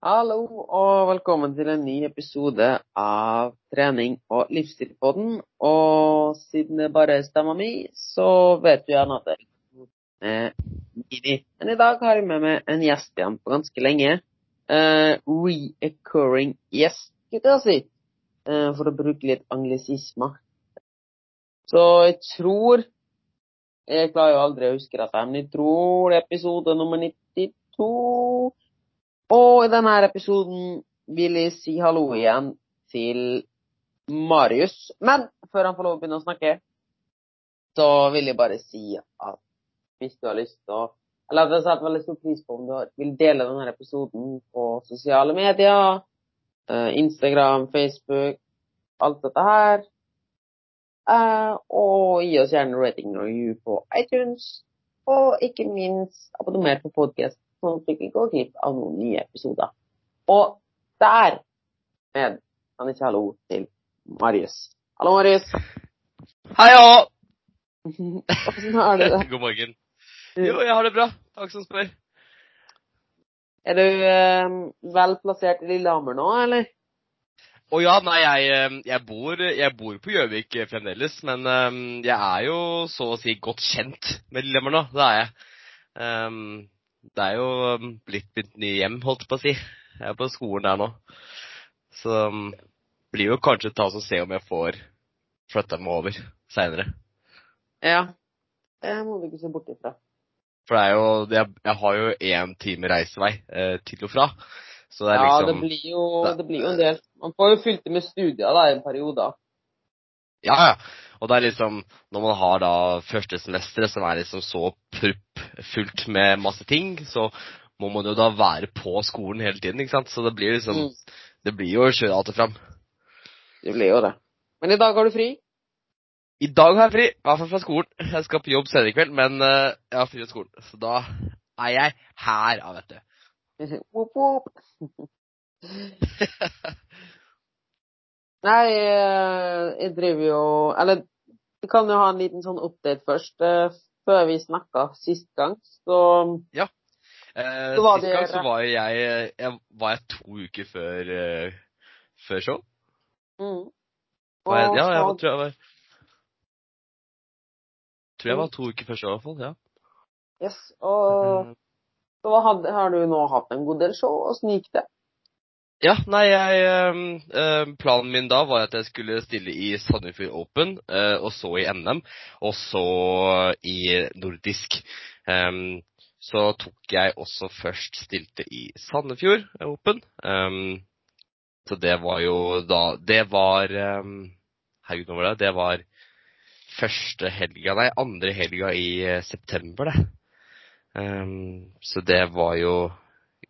Hallo og velkommen til en ny episode av Trening og livsstilpodden. Og siden det bare er stemma mi, så vet du gjerne at det er Mini. Men i dag har jeg med meg en gjest igjen på ganske lenge. Uh, Reoccurring gjest, skulle jeg si. Uh, for å bruke litt anglisismer. Så jeg tror Jeg klarer jo aldri å huske dette, men jeg tror det er episode nummer 92. Og i denne episoden vil jeg si hallo igjen til Marius. Men før han får lov å begynne å snakke, så vil jeg bare si at hvis du har lyst til å Eller jeg setter veldig stor pris på om du vil dele denne episoden på sosiale medier, eh, Instagram, Facebook, alt dette her. Eh, og gi oss gjerne rating og review på iTunes. Og ikke minst abonner på podkast, sånn at du ikke går glipp av noen nye episoder. Og der med kan jeg si hallo til Marius. Hallo, Marius. Hei òg! Åssen har du det? God morgen. Jo, jeg har det bra. Takk som spør. Er du eh, vel plassert i Lillehammer nå, eller? Å ja, nei, jeg, eh, jeg, bor, jeg bor på Gjøvik fremdeles, men um, jeg er jo så å si godt kjent med Lillehammer nå. Det er jeg. Um, det er jo blitt mitt nye hjem, holdt jeg på å si. Jeg er på skolen der nå. Så um, blir jo kanskje ta og se om jeg får flytta meg over seinere. Ja. Det må du ikke se bort ifra. For det er jo Jeg, jeg har jo én time reisevei eh, til og fra. Så det er ja, liksom det blir, jo, det blir jo en del. Man får jo fylt det med studier da, i en periode. Ja, ja. Og det er liksom Når man har da første semesteret som er liksom så proppfullt med masse ting, så må man jo da være på skolen hele tiden, ikke sant. Så det blir liksom Mm. Det blir jo å kjøre alt og fram. Det blir jo det. Men i dag har du fri? I dag har jeg fri, i hvert fall fra skolen. Jeg skal på jobb senere i kveld, men uh, jeg har fri fra skolen. Så da er jeg her, ja, vet du. Nei, eh, jeg driver jo Eller vi kan jo ha en liten sånn update først. eh, Før vi snakka sist gang, så Eh, Så Sist gang så var jeg, jeg Var jeg to uker før, uh, før show? mm. Og, jeg, ja, jeg tror jeg var Tror jeg var to uker før show, i hvert fall. ja. Yes, og så hadde, har du nå hatt en god del show. Åssen gikk det? Ja, nei, jeg eh, Planen min da var at jeg skulle stille i Sandefjord Open, øh, og så i NM, og så i nordisk. Um, så tok jeg også først stilte i Sandefjord Open. Um, så det var jo da Det var um, Herregud, nå var det? Det var første helga Nei, andre helga i september, det. Um, så det var jo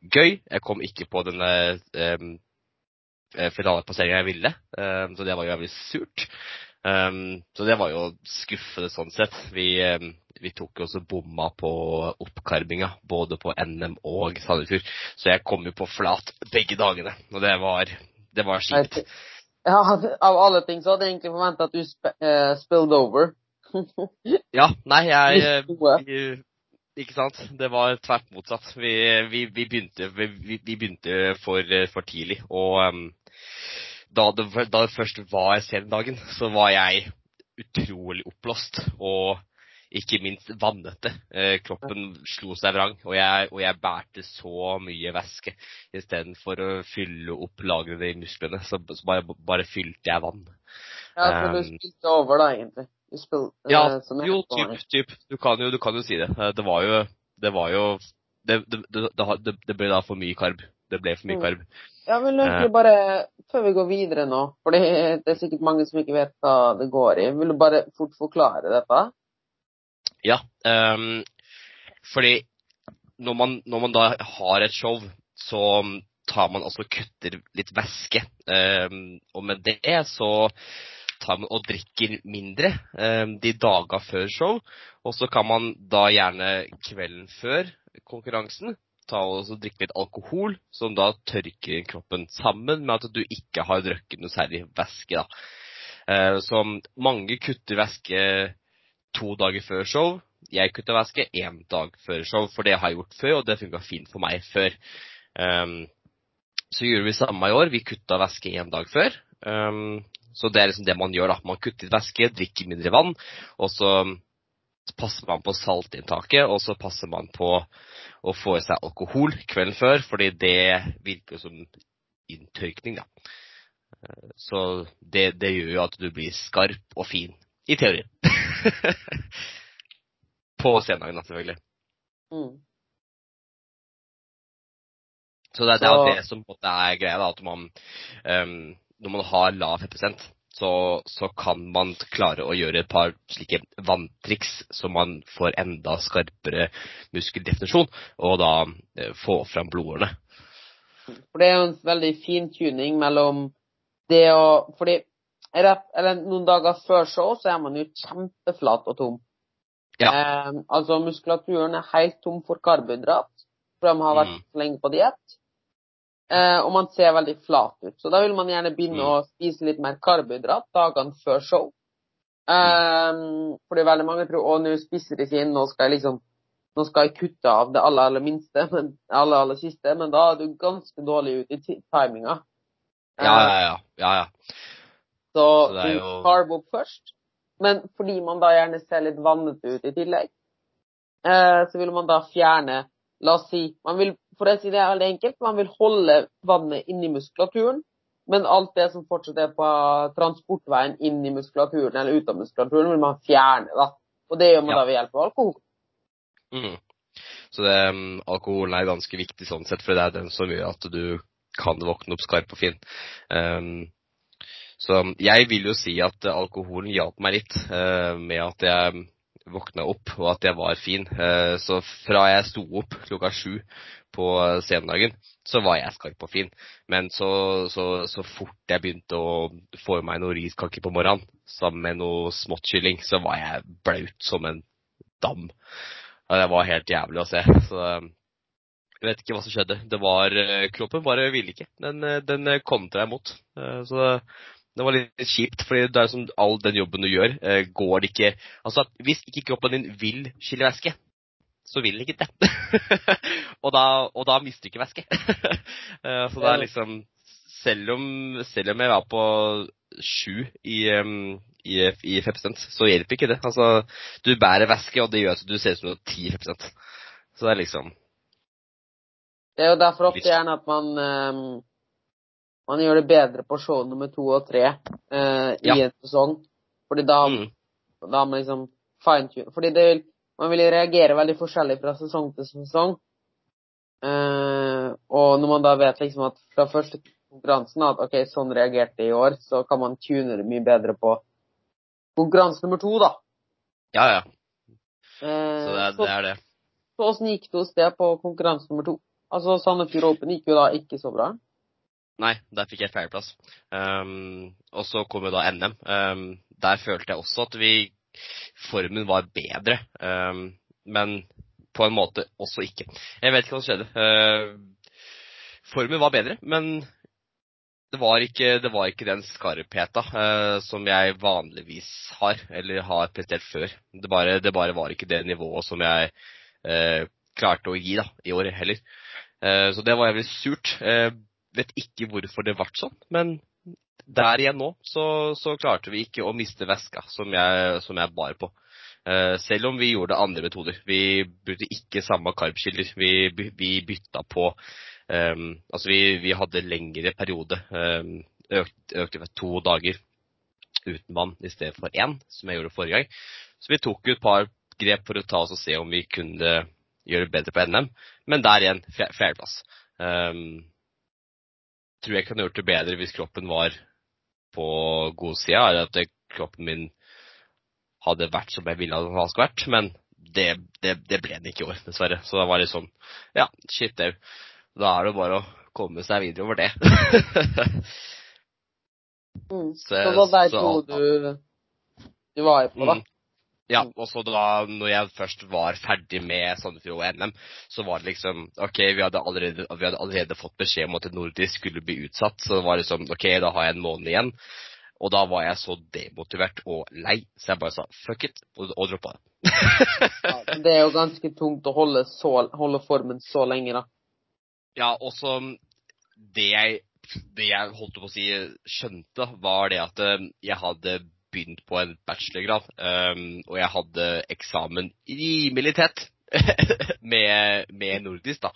gøy. Jeg kom ikke på denne um, finalepasseringa jeg ville, um, så det var jo jævlig surt. Um, så det var jo skuffende sånn sett. Vi, um, vi tok jo også bomma på oppkarminga, både på NM og Sandefjord. Så jeg kom jo på flat begge dagene, og det var, det var kjipt. Ja, av alle ting så hadde jeg egentlig forventa at du sp uh, spilled over. Ja, nei, jeg eh, vi- Ikke sant? Det var tvert motsatt. Vi, vi, vi begynte, vi, vi begynte for, for tidlig. Og um, da, det, da det først var dagen, så var jeg utrolig oppblåst. Og ikke minst vannete. Eh, kroppen slo seg vrang, og jeg, og jeg bærte så mye væske. Istedenfor å fylle opp lagrene i musklene, så, så bare, bare fylte jeg vann. Ja, så du Um, spilte over, da, egentlig. Du spilte eh, Ja, som jeg jo, typ, typ. Du kan jo, du kan jo si det. Eh, Det var jo Det var jo Det, det, det, det, har- det, det ble da for mye karb. Det ble for mye Mm. karb. Jeg vil egentlig bare, før vi går videre nå, for det er sikkert mange som ikke vet hva det går i, vil du bare fort forklare dette? Ja. Um, fordi når man, når man da har et show, så tar man altså kutter litt væske. Um, og med det så tar man og drikker mindre ehm, de dager før show. Og så kan man da gjerne kvelden før konkurransen ta og drikke litt alkohol, som da tørker kroppen sammen med at du ikke har drukket noe særlig væske. da. Eh, så mange kutter væske to dager før show. Jeg kutter væske én dag før show, for det har jeg gjort før, og det funka fint for meg før. Um, så gjorde vi samme i år. Vi kutta væske en dag før. Um, så det er liksom det man gjør, da. Man kutter litt væske, drikker mindre vann, og så passer man på saltinntaket, og så passer man på å få i seg alkohol kvelden før, fordi det virker som inntørkning, da. Så det, det gjør jo at du blir skarp og fin, i teorien. på sendagen, selvfølgelig. Mm. Så det, det er det som er greia, da, at man um, Når man har lav fettprosent, så, så kan man klare å gjøre et par slike vanntriks så man får enda skarpere muskeldefinisjon, og da eh, få fram blodårene. For det er jo en veldig fin tuning mellom det å Fordi rett, eller noen dager før show så er man jo kjempeflat og tom. Ja. Eh, altså muskulaturen er helt tom for karbohydrat, for de har vært Mm. lenge på diett. Eh, og man ser veldig flat ut. Så da vil man gjerne begynne Mm. å spise litt mer karbohydrat dagene før show. Eh, fordi veldig mange tror å, nå spiser de ikke inn, nå skal jeg liksom nå skal jeg kutte av det aller, aller minste, men aller, aller siste, men da er du ganske dårlig ute i timinga. Eh, Ja, ja, ja. ja, ja. Så, Så er du jo- carb opp først. Men fordi man da gjerne ser litt vannete ut i tillegg, eh, så vil man da fjerne La oss si man vil, For å si det er veldig enkelt, man vil holde vannet inni muskulaturen, men alt det som fortsatt er på transportveien inn i muskulaturen eller ut av muskulaturen, vil man fjerne. da. Og det gjør man Ja. da ved hjelp av alkohol. Mm. Så det, um, alkoholen er ganske viktig sånn sett, for det er den som gjør at du kan våkne opp skarp og fin. Um, så jeg vil jo si at alkoholen hjalp meg litt uh, med at jeg våkna opp og at jeg var fin. Eh, så fra jeg sto opp klokka sju på eh, sendagen, så var jeg skarp og fin. Men så, så, så fort jeg begynte å få i meg noe riskake på morgenen sammen med noe småttkylling, så var jeg blaut som en dam. Det var helt jævlig å se. Så jeg vet ikke hva som skjedde. Det var eh, Kroppen bare ville ikke. Den, den kontra mot Så det var litt kjipt, fordi det er som all den jobben du gjør, eh, går det ikke Altså, hvis ikke kroppen din vil skille væske, så vil den ikke det. og, da, og da mister du ikke væske. Eh, Så det er liksom Selv om, selv om jeg var på sju i, i, i 5 så hjelper ikke det. Altså, du bærer væske, og det gjør at du ser ut som du har 10 Så det er liksom Det er jo derfor ofte gjerne at man eh, man gjør det bedre på show nummer to og tre eh, i Ja. en sesong. Fordi da, mm, da man liksom fine-tune Fordi det vil, man vil reagere veldig forskjellig fra sesong til sesong. Eh, og når man da vet liksom at fra første konkurransen at ok, sånn reagerte jeg i år, så kan man tune det mye bedre på konkurranse nummer to, da. Ja, ja. Eh, Så det er så, det. Er det. så åssen gikk det hos deg på konkurranse nummer to? Altså Sandefjord Open gikk jo da ikke så bra. Nei, der fikk jeg fjerdeplass. Um, og så kom jo da NM. Um, der følte jeg også at vi Formen var bedre. Um, men på en måte også ikke. Jeg vet ikke hva som skjedde. Uh, formen var bedre, men det var ikke, det var ikke den skarpheta uh, som jeg vanligvis har, eller har prestert før. Det bare, det bare var ikke det nivået som jeg uh, klarte å gi da, i år heller. Uh, så det var jævlig surt. Uh, vet ikke hvorfor det ble sånn, men der igjen nå så, så klarte vi ikke å miste veska som jeg, som jeg bar på. Uh, selv om vi gjorde andre metoder. Vi brukte ikke samme karbkilder. Vi, vi bytta på um, Altså vi, vi hadde lengre periode. Um, økt, økte for to dager uten vann i stedet for én, som jeg gjorde forrige gang. Så vi tok et par grep for å ta oss og se om vi kunne gjøre det bedre på NM. Men der igjen, fjer- fjerdeplass. Um, tror jeg kan gjort det bedre hvis kroppen var på godsida, er at kroppen min hadde vært som jeg ville at den skulle vært. Men det, det, det ble den ikke i år, dessverre. Så det var litt sånn Ja, shit au. Da er det bare å komme seg videre over det. Mm. Så- Så det var der to du, du var på, da. Mm. Ja, og så da når jeg først var ferdig med Sandefjord og NM, så var det liksom OK, vi hadde allerede, vi hadde allerede fått beskjed om at det nordisk skulle bli utsatt, så det var liksom OK, da har jeg en måned igjen. Og da var jeg så demotivert og lei, så jeg bare sa fuck it, og, og droppa det. Ja, det er jo ganske tungt å holde, så, holde formen så lenge, da. Ja, og så det jeg, det jeg holdt på å si skjønte, var det at eh, jeg hadde begynt på en bachelorgrad, um, og jeg hadde eksamen rimelig tett med, med nordisk, da.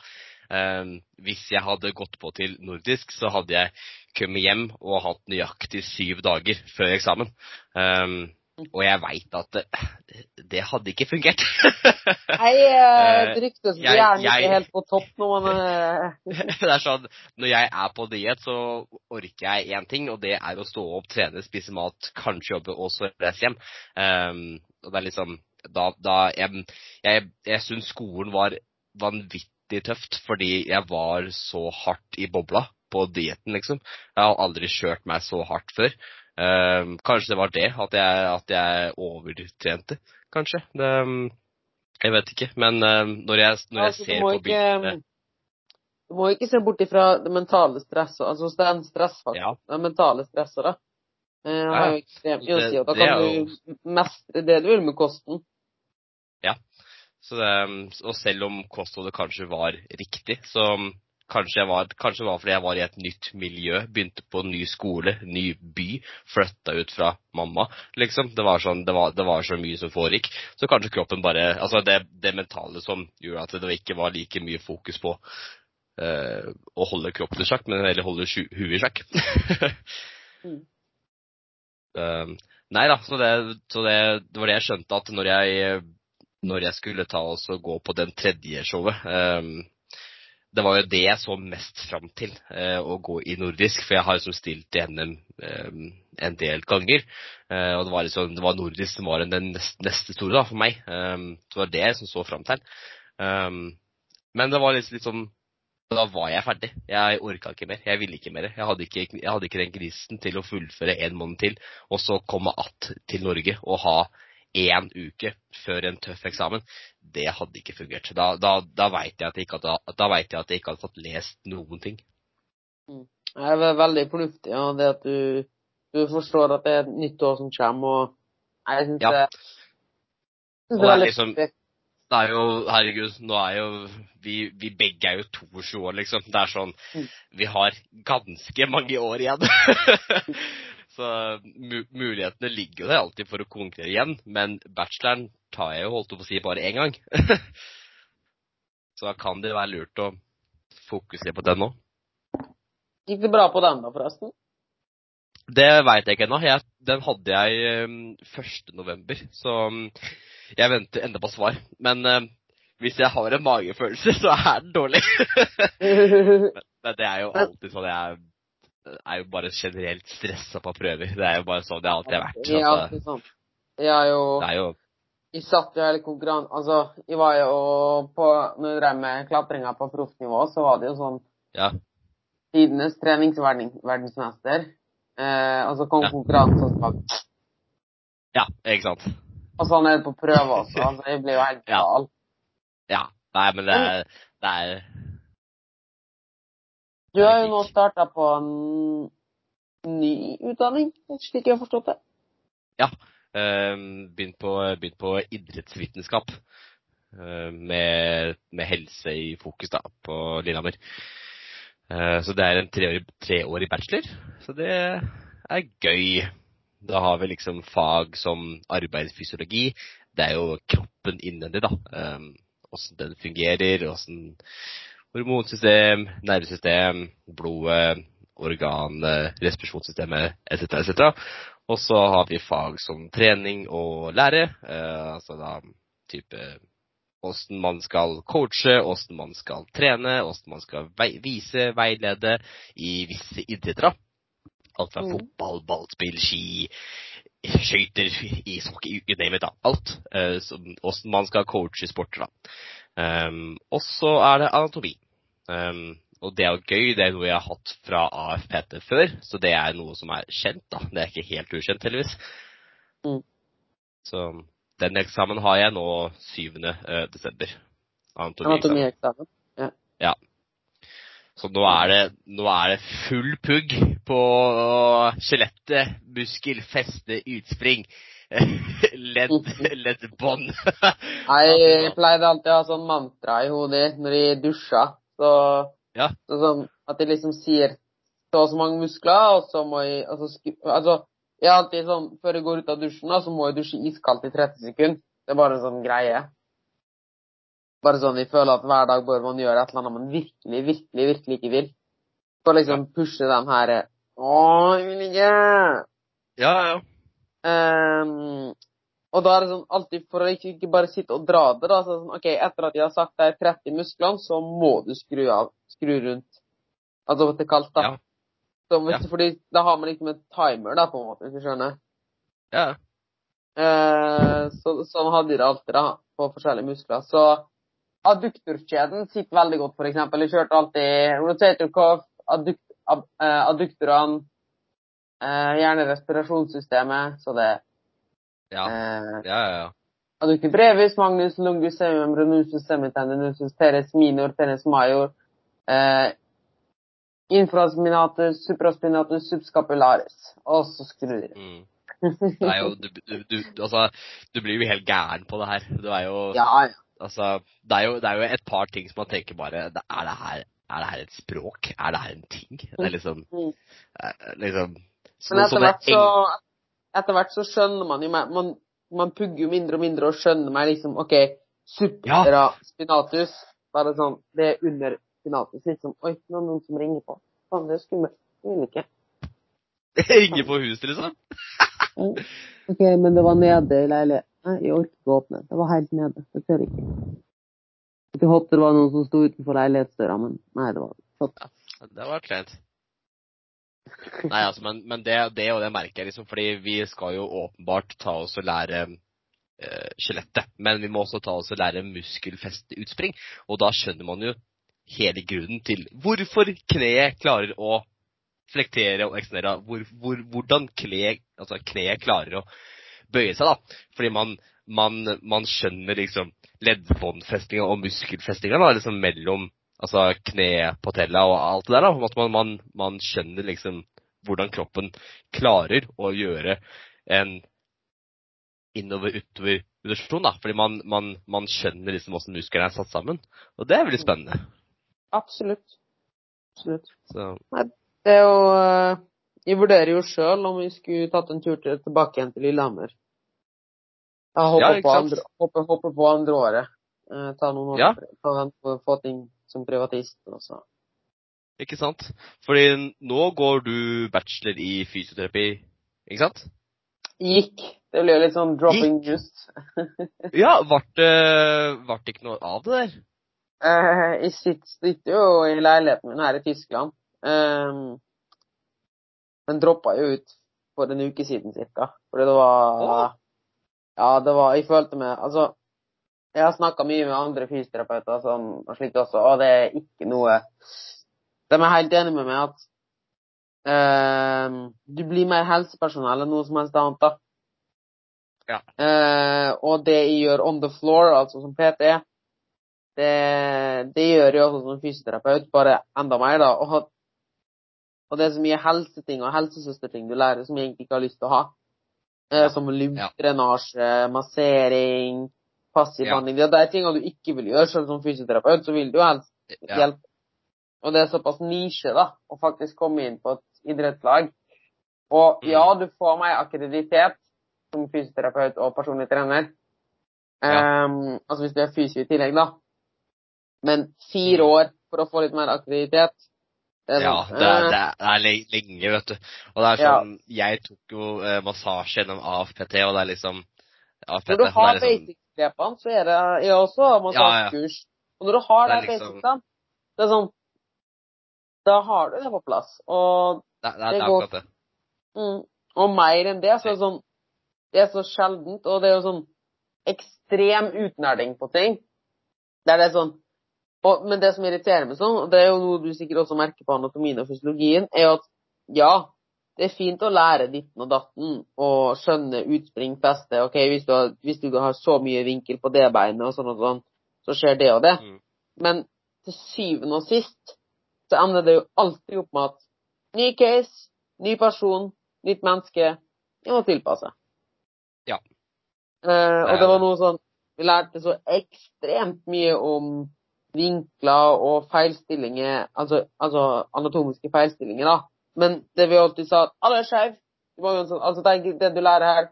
Um, hvis jeg hadde gått på til nordisk, så hadde jeg kommet hjem og hatt nøyaktig syv dager før eksamen. Um, og jeg veit at det, det, hadde ikke fungert. Nei, dryktes det ryktes vi er ikke helt på topp nå, men Det er sånn, når jeg er på diett, så orker jeg én ting, og det er å stå opp, trene, spise mat, kanskje jobbe, og så reise hjem. Um, og det er liksom Da, da Jeg, jeg, jeg syns skolen var vanvittig tøft, fordi jeg var så hardt i bobla på dietten, liksom. Jeg har aldri kjørt meg så hardt før. Um, kanskje det var det, at jeg, at jeg overtrente, kanskje. Det, jeg vet ikke. Men um, når jeg, når jeg altså, ser på bildene Du må ikke se bort ifra det mentale stresset, altså den stressfaktoren, ja. det mentale stresset, da. Uh, har jo ekstremt mye å si, og da kan jo... du mestre det du vil med kosten. Ja. Det, og selv om kostholdet kanskje var riktig, så Kanskje, jeg var, kanskje det var fordi jeg var i et nytt miljø, begynte på en ny skole, ny by, flytta ut fra mamma, liksom. Det var, sånn, det var, det var så mye som foregikk. Så kanskje kroppen bare Altså det, det mentale som gjorde at det ikke var like mye fokus på uh, å holde kroppen i sjakk, men heller holde huet i sjakk. mm. um, nei da, så, det, så det, var det jeg skjønte at når jeg, når jeg skulle ta og gå på den tredje showet um, det var jo det jeg så mest fram til, eh, å gå i nordisk. For jeg har liksom stilt i NM eh, en del ganger. Eh, og det var, liksom, det var nordisk som var den neste, neste store da, for meg. Det var det jeg som så fram til. Men det var liksom, liksom Da var jeg ferdig. Jeg orka ikke mer. Jeg ville ikke mer. Jeg hadde ikke, jeg hadde ikke den grisen til å fullføre en måned til, og så komme att til Norge og ha én uke før en tøff eksamen, det hadde ikke fungert. Da, da, da veit jeg, jeg, jeg, at jeg ikke hadde fått lest noen ting. Mm. Det er veldig fornuftig, ja, det at du, du, forstår at det er et nytt år som kommer, og jeg synes ja. det, synes det er veldig liksom, det er jo, herregud, nå er jo vi, vi begge er jo 22 år, liksom. Det er sånn mm. Vi har ganske mange år igjen. Så mulighetene ligger jo der alltid for å konkurrere igjen, men bacheloren tar jeg jo holdt på å si bare én gang. så da kan det være lurt å fokusere på den nå. Gikk det bra på den da, forresten? Det veit jeg ikke ennå. Den hadde jeg um, 1. november, så um, jeg venter enda på svar. Men uh, hvis jeg har en magefølelse, så er den dårlig. men det er jo alltid sånn jeg er jo bare generelt stressa på prøver. Det er jo bare sånn det alltid har vært. Det er alltid sånn. Jeg jo, det er jo Jeg satt jo hele konkurransen Altså, jeg var jo på Når jeg drev med klatringa på proffnivå, så var det jo sånn ja. Tidenes treningsverdensmester. Eh, og så kom ja. konkurransen og så Ja, ikke sant. Og sånn er det på prøve også. Altså, jeg blir jo helt gal. Ja. ja. Nei, men det er, det er du har jo nå starta på en ny utdanning, slik jeg har forstått det? Ja. Ehm, begynt på, begynt på idrettsvitenskap. Ehm, med, med, helse i fokus da, på Lillehammer. Ehm, så det er en treårig, treårig bachelor. Så det er gøy. Da har vi liksom fag som arbeidsfysiologi. Det er jo kroppen innvendig, da. Åssen den fungerer, åssen hormonsystem, nervesystem, blodet, organ, respirasjonssystemet etc. etc. Og så har vi fag som trening og lære. Eh, altså da type åssen man skal coache, åssen man skal trene, åssen man skal vei vise, veilede i visse idretter. Alt fra mm. fotball, ballspill, ski, skøyter, ishockey, you name it. Alt. Eh, åssen man skal coache sporter. da. Um, og så er det anatomi. Um, og det er jo gøy. Det er noe jeg har hatt fra AFPT før, så det er noe som er kjent. da. Det er ikke helt ukjent, heldigvis. Mm. Så den eksamen har jeg nå 7. Uh, desember. Anatomieksamen. Ja. ja. Så nå er, det, nå er det full pugg på skjelettet, muskel, feste, utspring. ledd, leddbånd. jeg pleide alltid å ha sånn mantra i hodet når jeg dusja. Så Ja. Så sånn at de liksom sier så og så mange muskler, og så må jeg altså, altså jeg er alltid sånn, Før jeg går ut av dusjen, da, så må jeg dusje iskaldt i 30 sekunder. Det er bare en sånn greie. Bare sånn jeg føler at hver dag bør man gjøre et eller annet man virkelig, virkelig, virkelig ikke vil. For liksom pushe den her Å, jeg vil ikke! Ja, ja. Ehm, og da er det sånn alltid for å ikke, ikke bare sitte og dra det, da. Så sånn, OK, etter at jeg har sagt deg 30 musklene, så må du skru av, skru rundt. Altså det er kaldt, da. Ja. Så hvis, Ja. Fordi da har man liksom en timer, da, på en måte, hvis du skjønner. ja. Eh, så, sånn hadde de det alltid, da, på forskjellige muskler. Så adduktorkjeden sitter veldig godt, eksempel. Jeg kjørte alltid rotator cuff, addukt, eh, adduktorene, eh, gjerne respirasjonssystemet, så det Ja, eh, ja, ja. ikke brevis, magnus, longus, Semitane, semitendinosus, teres minor, teres major, eh, infraspinatus, supraspinatus, subscapularis. Og så skrur de. Mm. Er jo du, du, du, altså, du blir jo helt gæren på det her. Du er jo Ja, ja. Altså, det er, jo, det er jo et par ting som man tenker bare Er det her, er det her et språk? Er det her en ting? Det er liksom liksom eh, liksom Men etter hvert så, etter hvert så skjønner man jo meg man, man pugger jo mindre og mindre og skjønner meg liksom OK, supra spinatus. Bare sånn Det er under spinatus. Liksom Oi, nå er det noen som ringer på. Faen, det er skummelt. Jeg vil ikke. Ringer på huset, liksom? OK, men det var nede i leiligheten. Nei, jeg orker ikke å åpne. Det var helt nede. Jeg ser ikke. Jeg håpet det var noen som sto utenfor leilighetsdøra, men nei, det var flott. Det var kleint. Nei, altså, men, men det, det og det merker jeg liksom, fordi vi skal jo åpenbart ta oss og lære eh, skjelettet. Men vi må også ta oss og lære muskelfesteutspring. Og da skjønner man jo hele grunnen til hvorfor kneet klarer å flektere og eksternere. Hvor, hvor, hvordan kneet, altså kneet klarer å bøye seg, da. Fordi man, man, man skjønner liksom leddbåndfestinga og muskelfestinga da, liksom mellom altså kne på tella og alt det der. da, At man, man, man skjønner liksom hvordan kroppen klarer å gjøre en innover-utover-reduksjon. da, Fordi man, man, man skjønner liksom hvordan musklene er satt sammen. Og det er veldig spennende. Absolutt. Absolutt. Så, Det er jo eh, Jeg vurderer jo sjøl om vi skulle tatt en tur til, tilbake igjen til Lillehammer. Håper, Ja, på, andre, på andre året. Eh, ta noen år, Ja. ta få ting som privatist. Også. ikke sant? Fordi nå går du bachelor i fysioterapi, ikke sant? Gikk. Det ble jo litt sånn dropping just. Ja, vart det, vart det ikke noe av det der? Eh, jeg sitter, jo i leiligheten min her i Tyskland. Um, men droppa jo ut for en uke siden cirka. Fordi det var Åh. Ja, det var Jeg følte meg Altså, jeg har snakka mye med andre fysioterapeuter som, og slikt også, og det er ikke noe De er helt enige med meg at uh, du blir mer helsepersonell enn noe som helst annet, da. Ja. Uh, og det jeg gjør on the floor, altså som PT, det, det gjør jeg også som fysioterapeut, bare enda mer, da. Og, og det er så mye helseting og helsesøsterting du lærer som jeg egentlig ikke har lyst til å ha. Ja. Som lymfdrenasje, massering, passiv Ja. behandling. Det er tingene du ikke vil gjøre selv som fysioterapeut, så vil du jo helst Ja. hjelpe. Og det er såpass nisje, da, å faktisk komme inn på et idrettslag. Og Mm. ja, du får meg akkreditet som fysioterapeut og personlig trener. Ja. Um, altså hvis du er fysio i tillegg, da. Men fire Mm. år for å få litt mer akkreditet det Ja, sånn, det er, eh, det er lenge, vet du. Og det er Ja. sånn Jeg tok jo eh, massasje gjennom AFPT, og det er liksom AFPT, Når du har det er basic-grepene, så er det Jeg også ja. kurs. Og når du har Det det liksom- basic, det er sånn Da har du det på plass. Og det, det, det går- det. Mm. Og mer enn det, så er det sånn Det er så sjeldent, og det er jo sånn ekstrem utnerding på ting. Der det er sånn og, Men det som irriterer meg sånn, og det er jo noe du sikkert også merker på anatomien og fysiologien, er jo at ja, det er fint å lære ditten og datten og skjønne utspring, feste. Ok, hvis du, har, hvis du har så mye vinkel på det beinet og sånn og sånn, så skjer det og det. Mm. Men til syvende og sist så ender det jo alltid opp med at ny case, ny person, nytt menneske, Vi må tilpasse. Ja. Eh, og Det var noe sånn Vi lærte så ekstremt mye om vinkler og feilstillinger, altså, altså anatomiske feilstillinger, da. Men det vi alltid sa, alle er skeive. Altså, det, det du lærer her,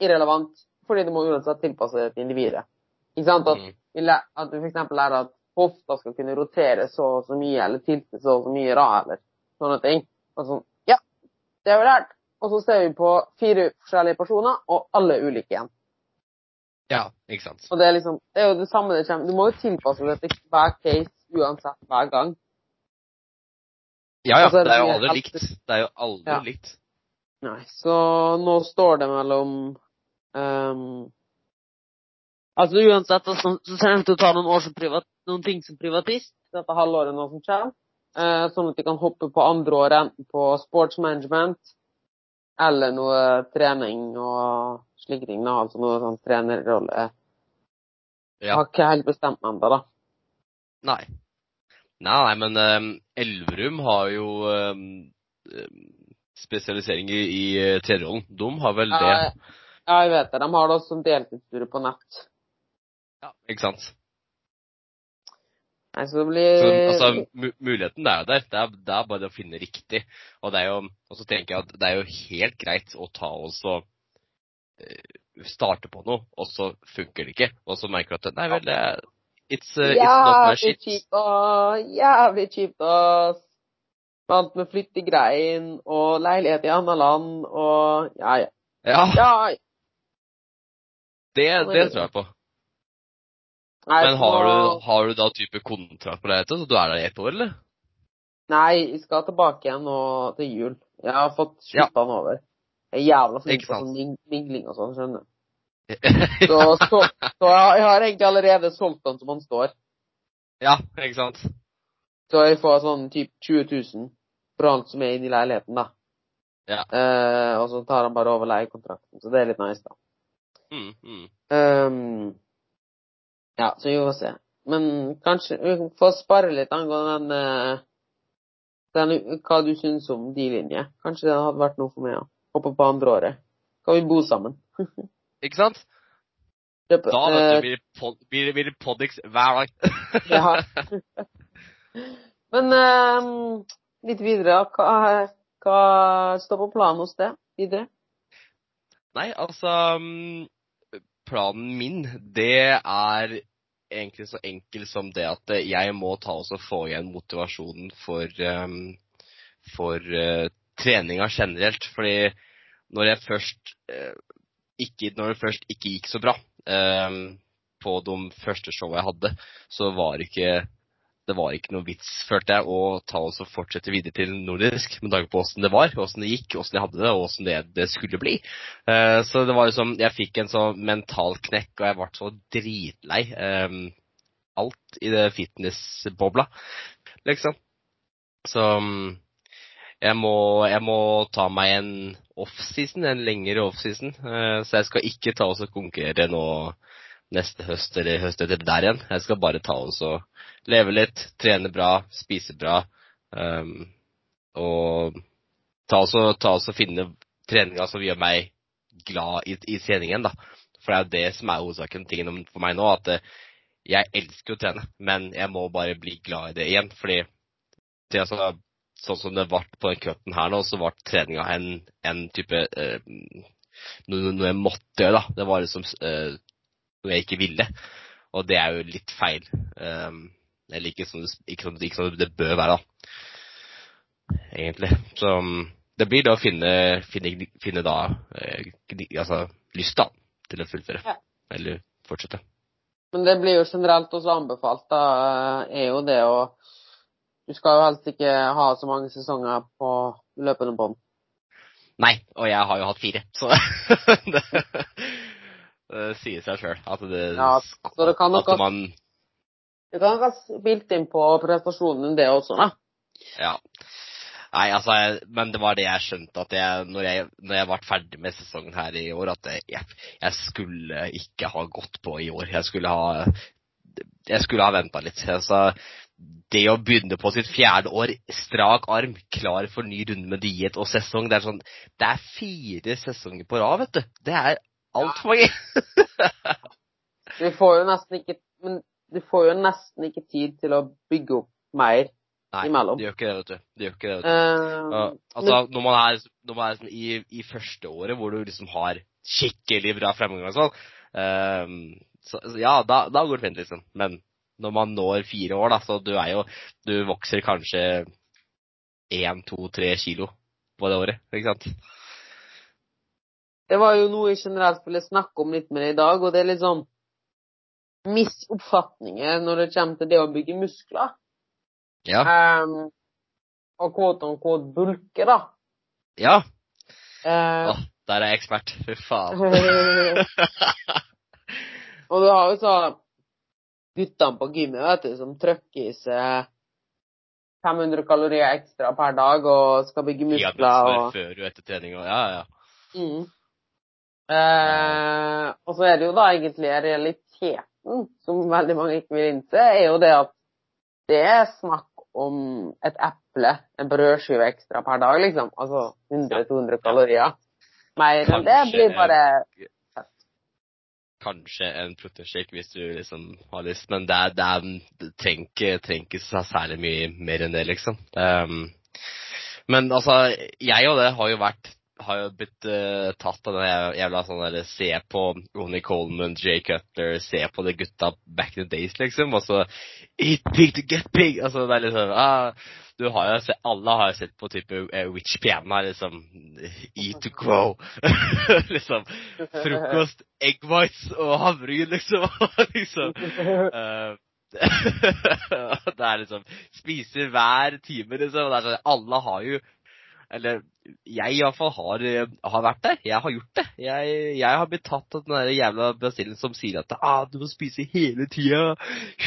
irrelevant, fordi du må uansett tilpasse deg til individet. Ikke sant? At, Mm. at du f.eks. lærer at hofta skal kunne rotere så og så mye, eller tilte så og så mye, da, eller sånne ting. Sånn, ja, det har vi lært. Og så ser vi på fire forskjellige personer, og alle er ulike igjen. Ja, ikke sant. Og det er liksom, det er jo det samme det kommer. Du må jo tilpasse deg til hver case uansett hver gang. Ja, ja. Altså, Det er jo aldri helt- likt. Det er jo aldri Ja. likt. Nei, så nå står det mellom um, Altså uansett så, så ser jeg å ta noen, år som privat, noen ting som privatist dette halvåret nå som kommer. Uh, sånn at de kan hoppe på andre år enten på sports management eller noe trening og slike ting. da, Altså noe sånn trenerrolle. Jeg Ja. har ikke helt bestemt meg ennå, da. Nei. Nei, nei, men um, Elverum har jo um, spesialisering i, i tredjerollen. De har vel det. Ja, jeg vet det. De har det også som deltidsstudier på nett. Ja, ikke sant? Nei, så det blir Så, altså, muligheten er jo der. Det er, det er bare å finne riktig. Og det er jo, og så tenker jeg at det er jo helt greit å ta og så eh, starte på noe, og så funker det ikke. Og så merker du at nei vel, det It's, uh, it's not my shit. kjipt, og jævlig kjipt, og Vant med flyttegreien og leilighet i annet land og Ja, ja. Ja, ja. det, det tror jeg på. Men har du, har du da type kontrakt på leiligheten, så du er der i ett år, eller? Nei, vi skal tilbake igjen nå til jul. Jeg har fått Ja. den over. Jeg er jævla flink på sånn mingling og sånn, skjønner du. Så, så, så jeg har egentlig allerede solgt den som han står. ja, ikke sant? Så jeg får sånn typ 20 000 for alt som er inni i leiligheten, da. Ja. Eh, og så tar han bare over leiekontrakten, så det er litt nice, da. Mm, mm. Um, ja, så vi får se. Men kanskje vi får spare litt angående den, eh, den Hva du syns om de linjer. Kanskje det hadde vært noe for meg, ja. Hoppe på andre året. Kan vi bo sammen? Ikke sant? Yep. Da vet eh, du, blir det pod, blir, blir Podix hver dag. Ja. Men ehm, litt videre, hva, hva står på planen hos deg videre? Nei, altså mm, Planen min, det er egentlig så enkel som det at eh, jeg må ta og få igjen motivasjonen for, um, for uh, treninga generelt. Fordi når jeg først eh, ikke, når det først ikke gikk så bra um, på de første showa jeg hadde, så var det ikke det var ikke noe vits, følte jeg, å ta oss og fortsette videre til nordisk med tanke på åssen det var, åssen det gikk, åssen jeg hadde det, og åssen det, det skulle bli. Uh, så det var liksom Jeg fikk en sånn mental knekk, og jeg ble så dritlei. um, alt i det fitnessbobla, liksom. Så mm, jeg må, jeg må ta meg en offseason, en lengre offseason. Eh, så jeg skal ikke ta oss og konkurrere nå neste høst eller høst etter der igjen. Jeg skal bare ta oss og leve litt, trene bra, spise bra. Um, og ta og ta oss og finne treninga som gjør meg glad i, i treningen, da. For det er jo det som er hovedsaken tingen for meg nå, at eh, jeg elsker å trene, men jeg må bare bli glad i det igjen. Fordi det altså, sånn som det ble på den cupen her nå, så ble treninga en, en type eh, noe, noe jeg måtte gjøre, da. Det var liksom eh, noe jeg ikke ville. Og det er jo litt feil. Um, eller ikke sånn, ikke, ikke sånn det bør være, da. Egentlig. Så um, det blir da å finne, finne, finne da eh, altså, lyst da, til å fullføre. Ja. Eller fortsette. Men det blir jo generelt også anbefalt, da, er jo det å Du skal jo helst ikke ha så mange sesonger på løpende bånd. Nei, og jeg har jo hatt fire, så det, det sier seg sjøl at det Ja, så det kan nok at man Du kan ha spilt inn på prestasjonen det også, da. Ja. Nei, altså, jeg, men det var det jeg skjønte, at jeg, når jeg, når jeg ble ferdig med sesongen her i år, at jeg, jeg skulle ikke ha gått på i år. Jeg skulle ha jeg skulle ha venta litt. Altså, det å begynne på sitt fjerde år, strak arm, klar for ny runde med diett og sesong, det er sånn Det er fire sesonger på rad, vet du. Det er altfor mange. du får jo nesten ikke Men du får jo nesten ikke tid til å bygge opp mer Nei, imellom. det gjør ikke det, vet du. De gjør ikke det, vet du. Uh, altså, når man er, når man er sånn i, i første året, hvor du liksom har skikkelig bra fremgang og sånn, så, så ja, da, da går det fint, liksom. Men når man når fire år, da, så du er jo Du vokser kanskje én, to, tre kilo på det året, ikke sant? det var jo noe jeg generelt ville snakke om litt med deg i dag, og det er litt sånn misoppfatninger når det kommer til det å bygge muskler. Ja. Um, og quote on quote bulke, da. Ja. Uh, oh, der er jeg ekspert. Fy faen. og du har jo så guttene på gymmet, vet du, som trykker i seg 500 kalorier ekstra per dag og skal bygge muskler. Og, før og etter trening og Ja, ja. mm. eh, og så er det jo da egentlig realiteten, som veldig mange ikke vil innse, er jo det at det er snakk om et eple, en brødskive ekstra per dag, liksom. Altså 100-200 kalorier. Mer enn det blir bare Kanskje en proteinshake hvis du liksom har lyst, men det, er, det, er, det trenger ikke trenger særlig mye mer enn det, liksom. Um, men altså, jeg og det har jo vært har jo blitt uh, tatt av den jævla sånn derre Se på Ronny Coleman, Jay Cutler, se på de gutta back in the days, liksom. Og så Eat pig to get pig! Altså, det er liksom ah, du har jo sett, Alle har jo sett på type uh, Witch Piana, liksom. Eat to grow. liksom. Frokost, egg whites og havregryn, liksom. liksom. Uh, det er liksom Spiser hver time, liksom. Sånn, alle har jo Eller jeg i hvert fall har, har vært der. Jeg har gjort det. Jeg, jeg har blitt tatt av den jævla brasilien som sier at ah, du må spise hele tida.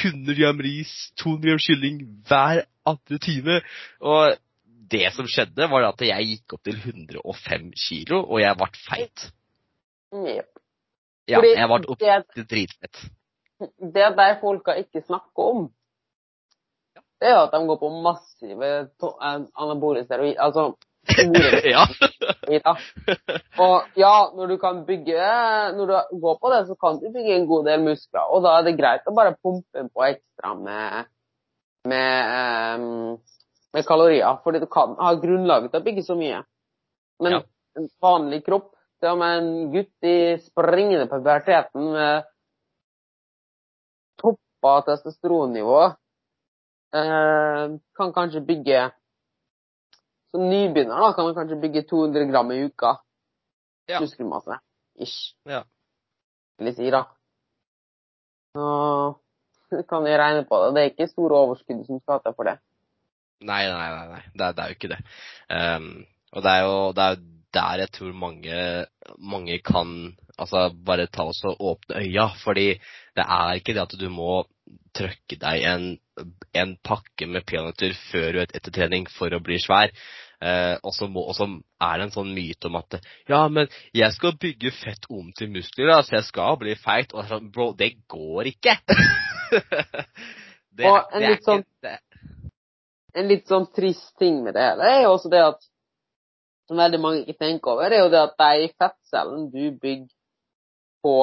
100 gram ris, 200 gram kylling hver andre time. Og det som skjedde, var at jeg gikk opp til 105 kilo, og jeg ble feit. Ja, Fordi jeg ble opp til dritfett. det de folka ikke snakker om, det er jo at de går på massive eh, anabole altså store ja. Og ja, når du kan bygge Når du går på det, så kan du bygge en god del muskler, og da er det greit å bare pumpe på ekstra med med, um, med kalorier, fordi du kan ha grunnlaget til å bygge så mye. Men Ja. en vanlig kropp, til og med en gutt i springende puberteten med toppa testosteronnivå, uh, kan kanskje bygge Som nybegynner da, kan man kanskje bygge 200 gram i uka Ja. muskelmasse. Ish, ja. vil jeg si, da. Så kan vi regne på det. Det er ikke store overskudd som skal til for det. Nei, nei, nei. nei. Det, er, det er jo ikke det. Um, og det er jo det er jo der jeg tror mange, mange kan altså bare ta oss og åpne øya. Fordi det er ikke det at du må trøkke deg en, en pakke med peanøtter før du er etter trening for å bli svær. Eh, og så og er det en sånn myte om at ja, men jeg skal bygge fett om til muskler, da, så jeg skal bli feit. Og sånn, bro, det går ikke! det, Og en det litt ikke- sånn- det, en litt sånn trist ting med det hele er jo også det at som veldig mange ikke tenker over, er jo det at de fettcellene du bygger på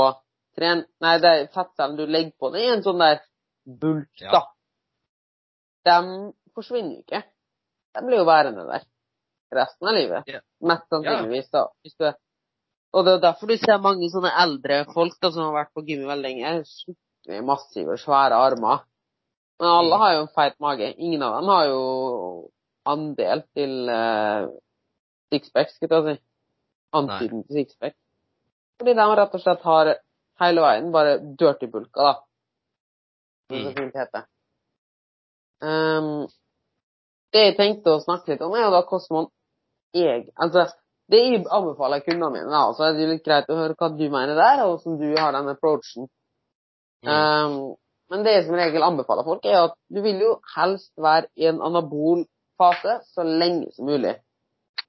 tren... Nei, de fettcellene du legger på det i en sånn der bulk, Ja. da. De forsvinner jo ikke. De blir jo værende der resten av livet. Yeah. Mest sannsynligvis, da. Du og det er derfor du ser mange sånne eldre folk da, som har vært på gymmet veldig lenge, skikkelig massive, svære armer. Men alle Mm. har jo en feit mage. Ingen av dem har jo andel til uh, sixpack, skal jeg si. Antyden til sixpack. Fordi de rett og slett har hele veien bare dirty-bulka, da. Som det Mm. fint heter. Um, det jeg tenkte å snakke litt om, er jo da hvordan man jeg, altså, det jeg anbefaler kundene mine, da, så er det litt greit å høre hva du mener der, og hvordan du har den approachen. Mm. Um, men det jeg som regel anbefaler folk, er at du vil jo helst være i en anabol fase så lenge som mulig.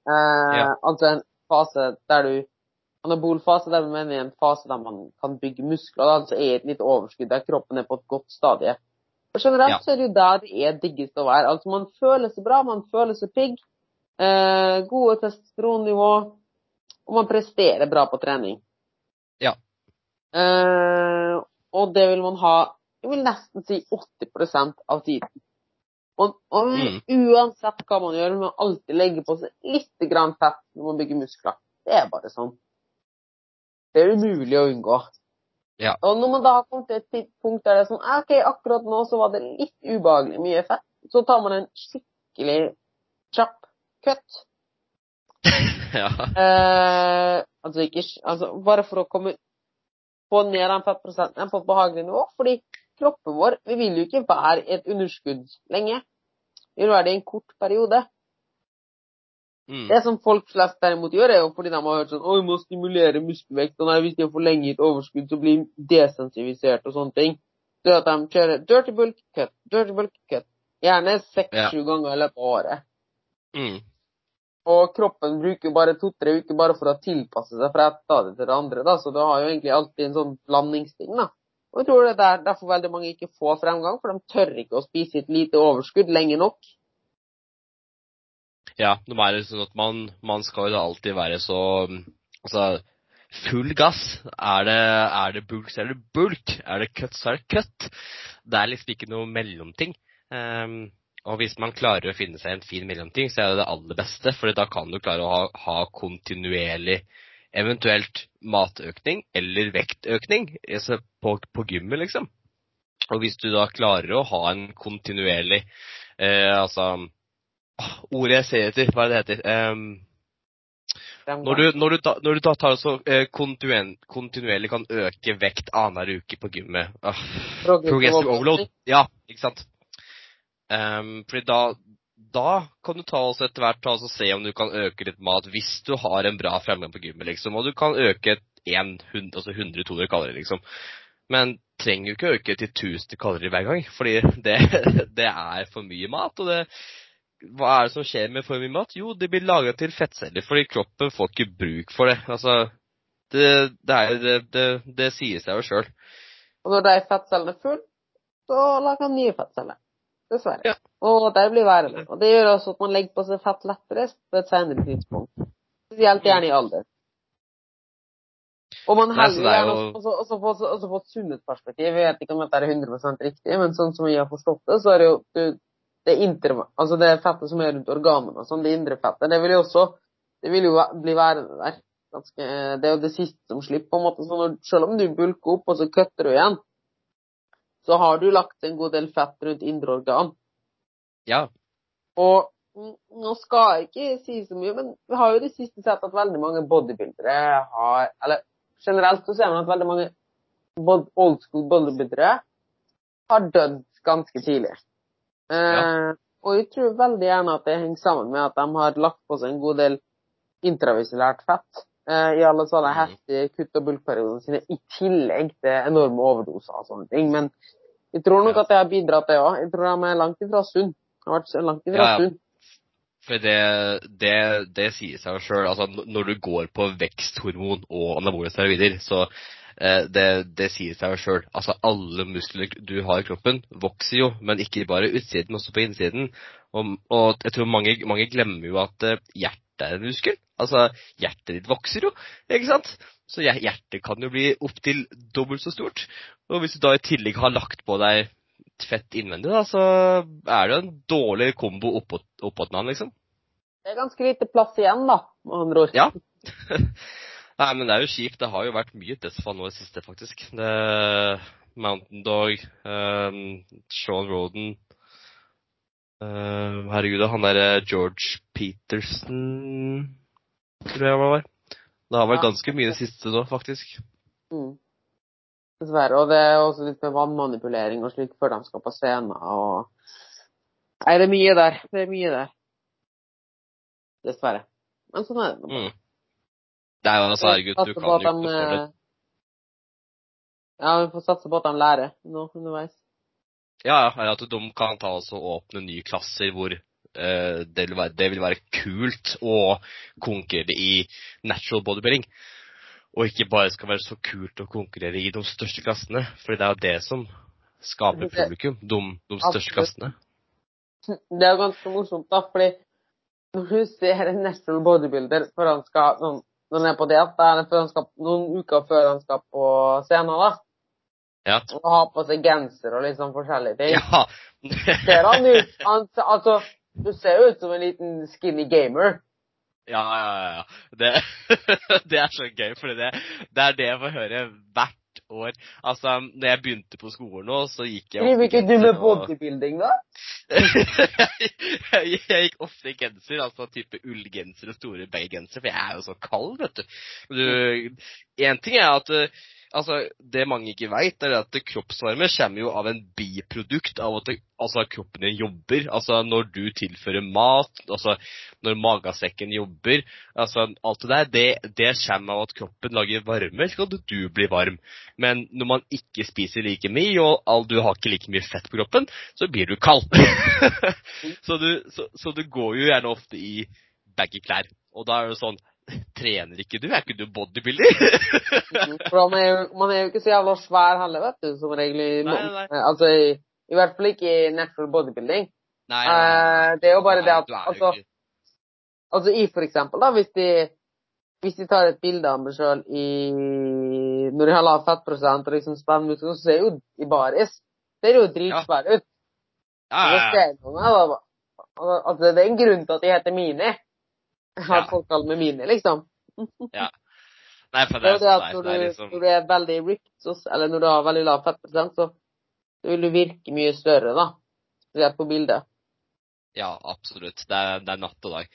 Eh, Ja. Altså en fase der du Anabol fase der du mener en fase der man kan bygge muskler, altså er et litt overskudd der kroppen er på et godt stadie. Og generelt Ja. så er det jo der det er diggest å være. Altså man føler seg bra, man føler seg pigg, eh, gode testosteronnivå, og man presterer bra på trening. Ja. Eh, og det vil man ha jeg vil nesten si 80% av tiden. Og, og Mm. uansett hva man gjør, man må alltid legge på seg litt grann fett når man bygger muskler. Det er bare sånn. Det er umulig å unngå. Ja. Og når man da har kommet til et tidspunkt der det er sånn «Ah, OK, akkurat nå så var det litt ubehagelig mye fett, så tar man en skikkelig kjapp cut. ja. Eh, altså ikke altså Bare for å komme få ned den fettprosenten på et behagelig nivå. Fordi kroppen vår Vi vil jo ikke være i et underskudd lenge. Vi vil være det i en kort periode. Mm. Det som folk flest derimot gjør, er jo fordi de har hørt sånn Oi, må stimulere muskelvekt, og nei, hvis de for lenge et overskudd, så blir de desensivisert og sånne ting. Så at de kjører dirty bulk cut, dirty bulk cut. Gjerne seks-sju Ja. ganger i løpet av året. Mm. Og kroppen bruker bare to-tre uker bare for å tilpasse seg fra et stadium til det andre, da. Så du har jo egentlig alltid en sånn blandingsting, da. Og jeg tror det er derfor veldig mange ikke får fremgang, for de tør ikke å spise et lite overskudd lenge nok. Ja, det er sånn at man, man skal alltid være så Altså, full gass. Er det, er det bulk, så er det bulk. Er det cut, så er det cut. Det er liksom ikke noe mellomting. Um, og hvis man klarer å finne seg en fin mellomting, så er det det aller beste. For da kan du klare å ha, ha kontinuerlig eventuelt matøkning eller vektøkning altså på, på gymmet, liksom. Og hvis du da klarer å ha en kontinuerlig eh, Altså Ordet jeg ser etter, hva er det det heter? Ehm, når, du, når, du når du tar så eh, kontinuerlig kan øke vekt annenhver uke på gymmet ah, Progressive overload. Ja, ikke sant. Um, fordi da, da kan du ta også etter hvert ta og se om du kan øke litt mat hvis du har en bra fremgang på gymmet, liksom. Og du kan øke en, hund- altså 100-200 kalorier, liksom. Men trenger jo ikke øke til 1000 kalorier hver gang, fordi det, det er for mye mat. Og det, hva er det som skjer med for mye mat? Jo, det blir lagra til fettceller, fordi kroppen får ikke bruk for det. Altså, det, det, er, det, det, det sier seg jo sjøl. Og når de fettcellene er fulle, så lager han nye fettceller. Dessverre. Ja. Og der blir værende. Og det gjør også at man legger på seg fett lettere på et senere tidspunkt. Spesielt gjerne i alder. Og man heller jo er gjerne også, også, også, også på et sunnhetsperspektiv. Jeg vet ikke om dette er 100% riktig, men sånn som jeg har forstått det, så er det jo du, det indre Altså det fettet som er rundt organene sånn, det indre fettet, det vil jo også det vil jo bli værende der. Ganske, det er jo det siste som slipper, på en måte. Så når, selv om du bulker opp, og så kutter du igjen, så har du lagt en god del fett rundt indre organ. Ja. Og nå skal jeg ikke si så mye, men vi har jo i det siste sett at veldig mange bodybuildere har Eller generelt så ser man at veldig mange old school bodybuildere har dødd ganske tidlig. Eh, Og jeg tror veldig gjerne at det henger sammen med at de har lagt på seg en god del intravisellært fett eh, i alle sånne Mhm. heftige kutt- og bulkperiodene sine, i tillegg til enorme overdoser og sånne ting. Men jeg tror nok Ja. at det har bidratt, det òg. Jeg tror de er langt ifra sunn. Har vært langt ifra Ja, ja. sunn. For det, det, det sier seg jo sjøl. Altså, når du går på veksthormon og anabole steroider, så eh, det, det sier seg jo sjøl. Altså, alle muskler du har i kroppen, vokser jo, men ikke bare utsiden, men også på innsiden. Og, og jeg tror mange, mange glemmer jo at eh, hjertet er en muskel. Altså, hjertet ditt vokser jo, ikke sant? Så hjertet kan jo bli opptil dobbelt så stort. Og hvis du da i tillegg har lagt på deg fett innvendig, da, så er det jo en dårlig kombo oppå, oppå den, liksom. Det er ganske lite plass igjen, da, med andre ord. Ja. Nei, men det er jo kjipt. Det har jo vært mye dødsfall nå i siste, faktisk. Det Mountain Dog, um, Sean Roden uh, Herregud, han derre George Peterson Tror jeg var. Det har vært ganske mye det siste nå, faktisk. Mm. Dessverre. Og det er også litt med vannmanipulering og slikt før de skal på scenen. Og Nei, det er mye der. Det er mye der. Dessverre. Men sånn er det. Mm. Det er jo altså, herregud, du kan jo ikke de, det. eh, Ja, vi får satse på at de lærer nå underveis. Ja, ja, at de kan ta oss og åpne nye klasser hvor uh, det, vil være, det vil være kult å konkurrere i natural bodybuilding. Og ikke bare skal være så kult å konkurrere i de største klassene. For det er jo det som skaper publikum. De, de største klassene. Det er jo ganske morsomt, da, fordi når du ser en natural bodybuilder før han skal Når han er på diett, det er før han skal, noen uker før han skal på scenen, da, Ja. Og har på seg genser og litt sånn forskjellige ting. Ja. Ser han ut han, Altså, du ser jo ut som en liten skinny gamer. Ja, ja, ja. Det, det er så gøy, for det, det er det jeg får høre hvert år. Altså, når jeg begynte på skolen nå, så gikk jeg Driver ikke du med bodybuilding, da? jeg, jeg gikk ofte i genser, altså type ullgenser og store beigensere, for jeg er jo så kald, vet du. du en ting er at eh, altså, det mange ikke veit, er at kroppsvarme kommer jo av en biprodukt av at det, altså, kroppen din jobber. Altså når du tilfører mat, altså når magasekken jobber. altså Alt det der, det, det kommer av at kroppen lager varme, slik at du blir varm. Men når man ikke spiser like mye, og du har ikke like mye fett på kroppen, så blir du kald. så, du, så, så du går jo gjerne ofte i baggy klær. Og da er det sånn Trener ikke du? Er ikke du bodybuilder? Man er, jo, man er jo ikke så jævla svær heller, vet du, som regel. Nei, nei, nei. Altså, i, i hvert fall ikke i natural bodybuilding. Nei, Eh, det er jo bare det at er altså, altså i for eksempel, da, hvis de, hvis de tar et bilde av meg sjøl i Når de har lav fettprosent og liksom spenner muskler, så ser jeg jo i baris ser jo dritsvær ut. ja, Ja, ja, ja. altså, det er en grunn til at de heter Mini. At Ja. folk kalt meg Mini, liksom. Nei, for Det det er er, det at når det er du, liksom når du er veldig ripped, så, eller når du har veldig lav fettprosent, så, så vil du virke mye større, da. Spesielt på bildet. Ja, absolutt. Det er, det er natt og dag.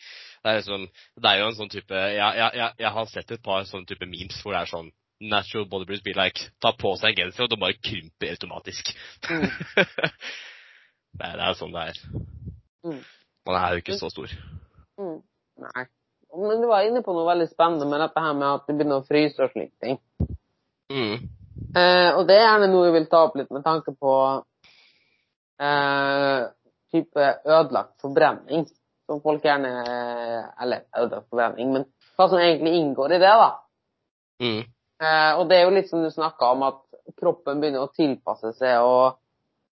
Det er, liksom, det er jo en sånn type jeg, jeg, jeg, har sett et par sånne type memes hvor det er sånn Natural bodybuilders be like Ta på seg en genser, og de bare krymper automatisk. Mm. det, er, det er sånn det er. Mm. Man er jo ikke så stor. Mm. Nei. Men du var inne på noe veldig spennende med dette her med at du begynner å fryse og slike ting. Mm. Eh, og det er gjerne noe jeg vil ta opp litt med tanke på eh, type ødelagt forbrenning. Som folk gjerne Eller ødelagt forbrenning, men hva som egentlig inngår i det, da. Mm. Eh, og det er jo litt som du snakka om, at kroppen begynner å tilpasse seg og,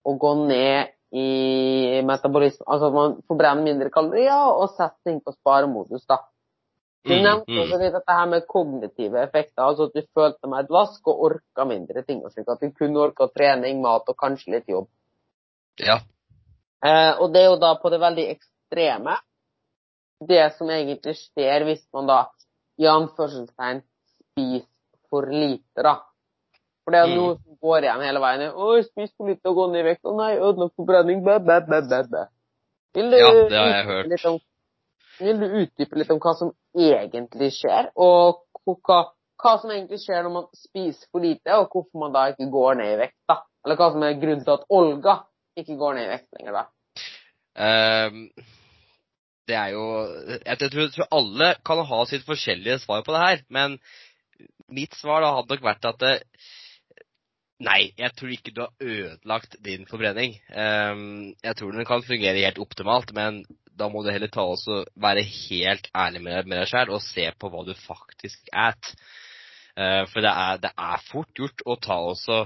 og gå ned i metabolisme. Altså at man forbrenner mindre kalorier og setter ting på sparemodus, da. Du Mm, nevnte mm. også litt dette her med kognitive effekter, altså at du følte mer vask og orka mindre ting. slik At du kun orka trening, mat og kanskje litt jobb. Ja. Eh, og det er jo da på det veldig ekstreme det som egentlig skjer hvis man da i anførselstegn spiser for lite, da. For det er Mm. noe som går igjen hele veien. 'Å, spiser for lite og gå ned i vekt.' 'Å nei, ødelagt forbrenning.' Bæ, bæ, bæ, bæ, bæ. Vil du, Ja, det har jeg hørt. Om, vil du utdype litt om hva som egentlig skjer, og hva, hva som egentlig skjer når man spiser for lite, og hvorfor man da ikke går ned i vekt, da? Eller hva som er grunnen til at Olga ikke går ned i vekt lenger, da? Um, det er jo jeg tror, jeg tror alle kan ha sitt forskjellige svar på det her, men mitt svar da hadde nok vært at det, Nei, jeg tror ikke du har ødelagt din forbrenning. Ehm, jeg tror den kan fungere helt optimalt, men da må du heller ta også være helt ærlig med, deg sjøl og se på hva du faktisk et. Eh, for det er, det er fort gjort å ta også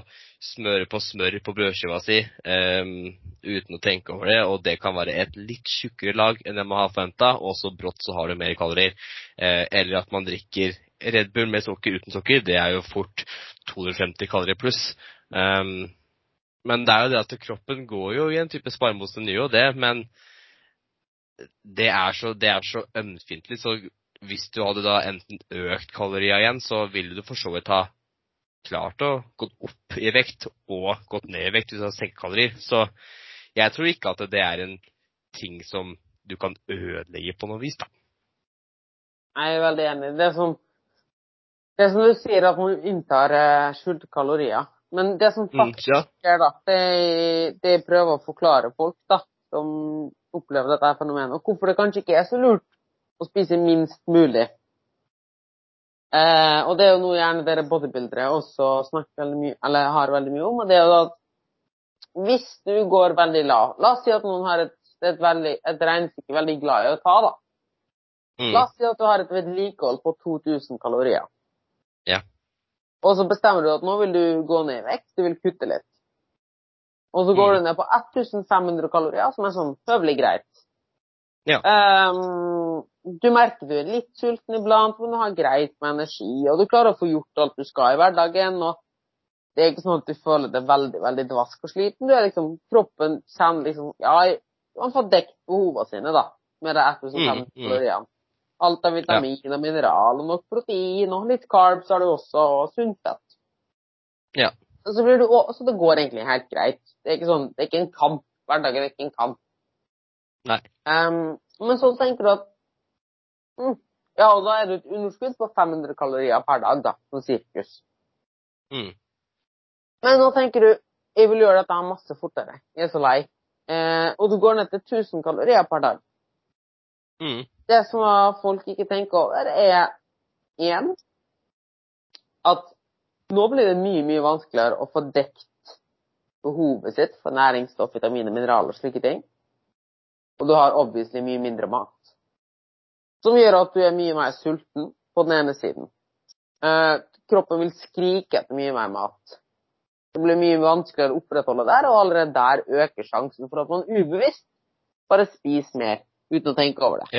smøre på smør på brødskiva si ehm, uten å tenke over det, og det kan være et litt tjukkere lag enn det man har forventa, og så brått så har du mer kalorier. Eh, eller at man drikker Red Bull med sukker uten sukker, det er jo fort 250 kalorier pluss. Um, men det er jo det at kroppen går jo i en type sparemodus, den gjør det, men det er så, det så ømfintlig, så hvis du hadde da enten økt kalorier igjen, så ville du for så vidt ha klart å gått opp i vekt og gått ned i vekt hvis du har senket kalorier. Så jeg tror ikke at det er en ting som du kan ødelegge på noe vis, da. Jeg er veldig enig. Det som, det er som du sier, at man inntar eh, skjulte kalorier. Men det som Mm, faktisk ja. skjer, da, det, det jeg prøver å forklare folk da, som opplever dette fenomenet, og hvorfor det kanskje ikke er så lurt å spise minst mulig. Eh, og det er jo noe gjerne dere bodybuildere også snakker veldig mye, eller har veldig mye om, og det er jo at hvis du går veldig lav La oss si at noen har et, et, veldig, et regnestykke veldig glad i å ta, da. Mm, La oss si at du har et vedlikehold på 2000 kalorier. Ja. Og så bestemmer du at nå vil du gå ned i vekt, du vil kutte litt. Og så går Mm. du ned på 1500 kalorier, som er sånn høvelig greit. Ja. Um, du merker du er litt sulten iblant, men du har greit med energi, og du klarer å få gjort alt du skal i hverdagen. og Det er ikke sånn at du føler deg veldig veldig dvask og sliten. Du er liksom, Kroppen kjenner liksom Ja, man får dekket behovene sine da, med de 1500 Mm, mm. Alt av vitamin og mineral, og nok protein, og litt carbs har du også, og sunt fett. Ja. Så, blir du, så det går egentlig helt greit. Det er ikke sånn, det er ikke en kamp. Hverdagen er ikke en kamp. Nei. Um, men så tenker du at mm, Ja, og da er det et underskudd på 500 kalorier per dag, da, som sirkus. Mm. Men nå tenker du jeg vil gjøre dette masse fortere. Jeg er så lei. Eh, og du går ned til 1000 kalorier per dag. Mm. Det som folk ikke tenker over, er én at nå blir det mye, mye vanskeligere å få dekt behovet sitt for næringsstoff, vitaminer, mineraler og slike ting. Og du har obviously mye mindre mat. Som gjør at du er mye mer sulten på den ene siden. Eh, kroppen vil skrike etter mye mer mat. Det blir mye vanskeligere å opprettholde der, og allerede der øker sjansen for at man ubevisst bare spiser mer uten å tenke over det.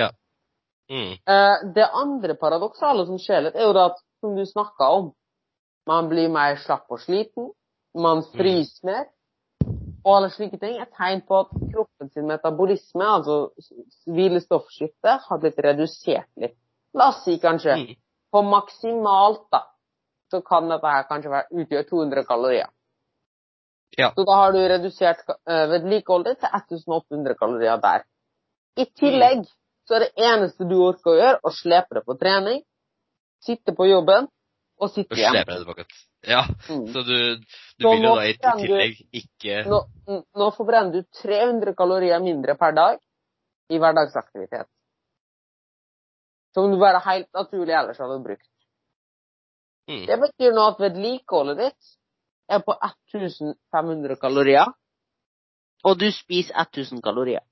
Mm. Eh, det andre paradoksale som skjer litt, er jo det at, som du snakka om, man blir mer slapp og sliten, man fryser mer, og alle slike ting er tegn på at kroppen sin metabolisme, altså hvilestoffskiftet, hvilestoffskifte, har blitt redusert litt. La oss si kanskje Mm. på maksimalt, da, så kan dette her kanskje være, utgjøre 200 kalorier. Ja. Så da har du redusert uh, vedlikeholdet til 1800 kalorier der. I tillegg så er det eneste du orker å gjøre, å slepe det på trening, sitte på jobben og sitte Og slepe det tilbake. Ja, Mm. så du, du Så vil jo da i, tillegg ikke Nå, nå forbrenner du 300 kalorier mindre per dag i hverdagsaktivitet. Som du bare helt naturlig ellers hadde brukt. mm. Det betyr nå at vedlikeholdet ditt er på 1500 kalorier, og du spiser 1000 kalorier.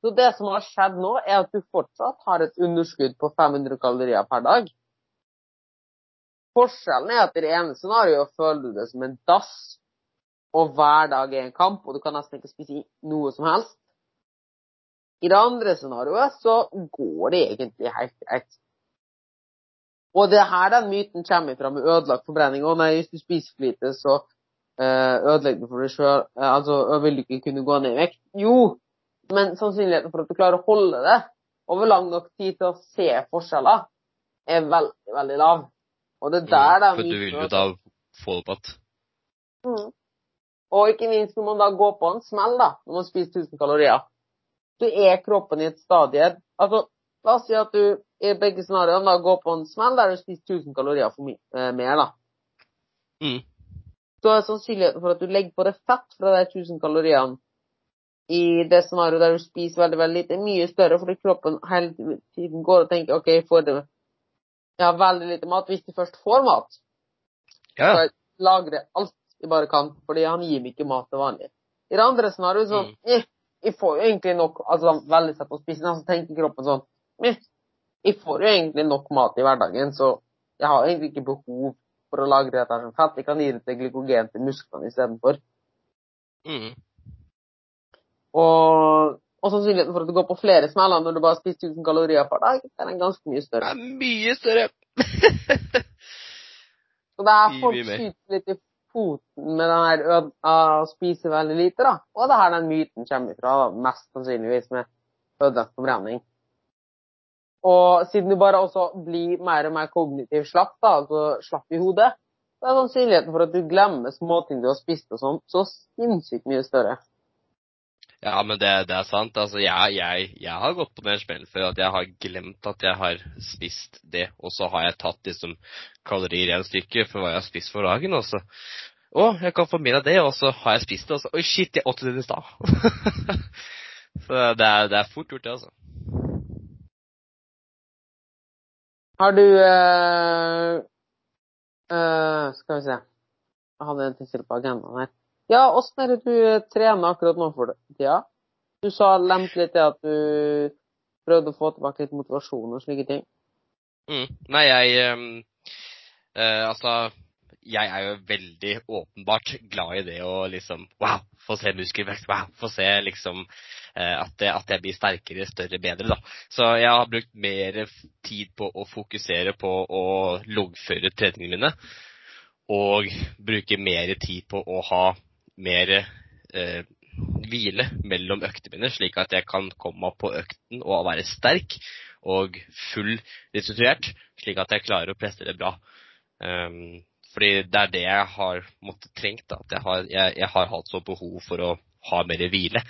Så det som har skjedd nå, er at du fortsatt har et underskudd på 500 kalorier per dag. Forskjellen er at i det ene scenarioet føler du det som en dass, og hver dag er en kamp, og du kan nesten ikke spise noe som helst. I det andre scenarioet så går det egentlig helt greit. Og det er her den myten kommer fra med ødelagt forbrenning. Å nei, hvis du spiser for lite, så eh, ødelegger du for deg sjøl. altså, vil du ikke kunne gå ned i vekt? Jo, men sannsynligheten for at du klarer å holde det over lang nok tid til å se forskjeller, er veldig, veldig lav. Og det er der det er Mm, For du vil jo da få det opp at Mm. Og ikke minst når man da går på en smell, da, når man spiser 1000 kalorier, Du er kroppen i et stadie Altså, la oss si at du i begge scenarioene da går på en smell der du spiser 1000 kalorier for mye, eh, mer, da. mm. Så er sannsynligheten for at du legger på deg fett fra de 1000 kaloriene i det scenarioet der du spiser veldig, veldig lite, mye større, fordi kroppen hele tiden går og tenker OK, jeg får det Jeg har veldig lite mat. Hvis de først får mat, Ja. så lagrer alt jeg bare kan, fordi han gir meg ikke mat til vanlig. I det andre scenarioet sånn eh, Jeg får jo egentlig nok Altså veldig sett på spissen, så tenker kroppen sånn eh, Jeg får jo egentlig nok mat i hverdagen, så jeg har egentlig ikke behov for å lagre dette her som fett. Jeg kan gi det til glykogen til musklene istedenfor. Mm. Og, og sannsynligheten for at du går på flere smeller når du bare spiser 1000 kalorier per dag, den er ganske mye større. Det er mye større. Så det er folk skyter litt i foten med den her ø- å spise veldig lite, da. Og det er her den myten kommer ifra, da. mest sannsynligvis med ødelagt forbrenning. Og siden du bare også blir mer og mer kognitiv slapp, da, altså slapp i hodet, så er sannsynligheten for at du glemmer småting du har spist og sånn, så sinnssykt mye større. Ja, men det, det er sant. Altså, jeg, jeg, jeg har gått på den smellen før at jeg har glemt at jeg har spist det, og så har jeg tatt liksom kalorier i en stykke for hva jeg har spist for dagen, og så Å, jeg kan få mer av det, og så har jeg spist det, og så Oi, shit, jeg åt det i stad. så det er, det er fort gjort, det, altså. Har du øh, øh, Skal vi se Jeg hadde en til på agendaen her. Ja, åssen er det du trener akkurat nå for tida? Du sa lemt litt til at du prøvde å få tilbake litt motivasjon og slike ting. Mm. Nei, jeg um, uh, Altså, jeg er jo veldig åpenbart glad i det å liksom Wow, få se muskelvekst. Wow, få se liksom eh, at, det, at jeg blir sterkere, større, bedre, da. Så jeg har brukt mer tid på å fokusere på å loggføre treningene mine. og bruke mer tid på å ha mer eh, hvile mellom øktene mine, slik at jeg kan komme på økten og være sterk og full restituert, slik at jeg klarer å prestere bra. Um, fordi det er det jeg har måttet trengt. Da. At jeg har, jeg, jeg har hatt så behov for å ha mer hvile.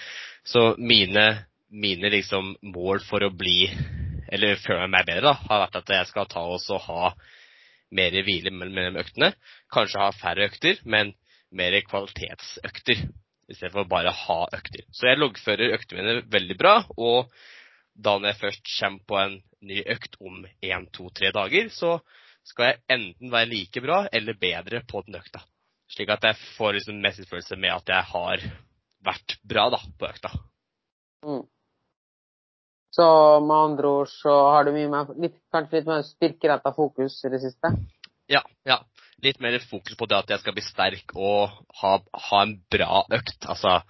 Så mine, mine liksom mål for å bli, eller føle meg bedre, da, har vært at jeg skal ta og ha mer hvile mellom øktene. Kanskje ha færre økter, men mer kvalitetsøkter. Istedenfor bare å ha økter. Så jeg loggfører øktene mine veldig bra. Og da når jeg først kommer på en ny økt om én, to, tre dager, så skal jeg enten være like bra eller bedre på den økta. Slik at jeg får liksom mestringsfølelse med at jeg har vært bra da, på økta. Mm. Så med andre ord så har du mye mer, litt, kanskje litt mer styrkeretta fokus i det siste? Ja. ja. Litt mer fokus på det at jeg skal bli sterk og ha, ha en bra økt. Altså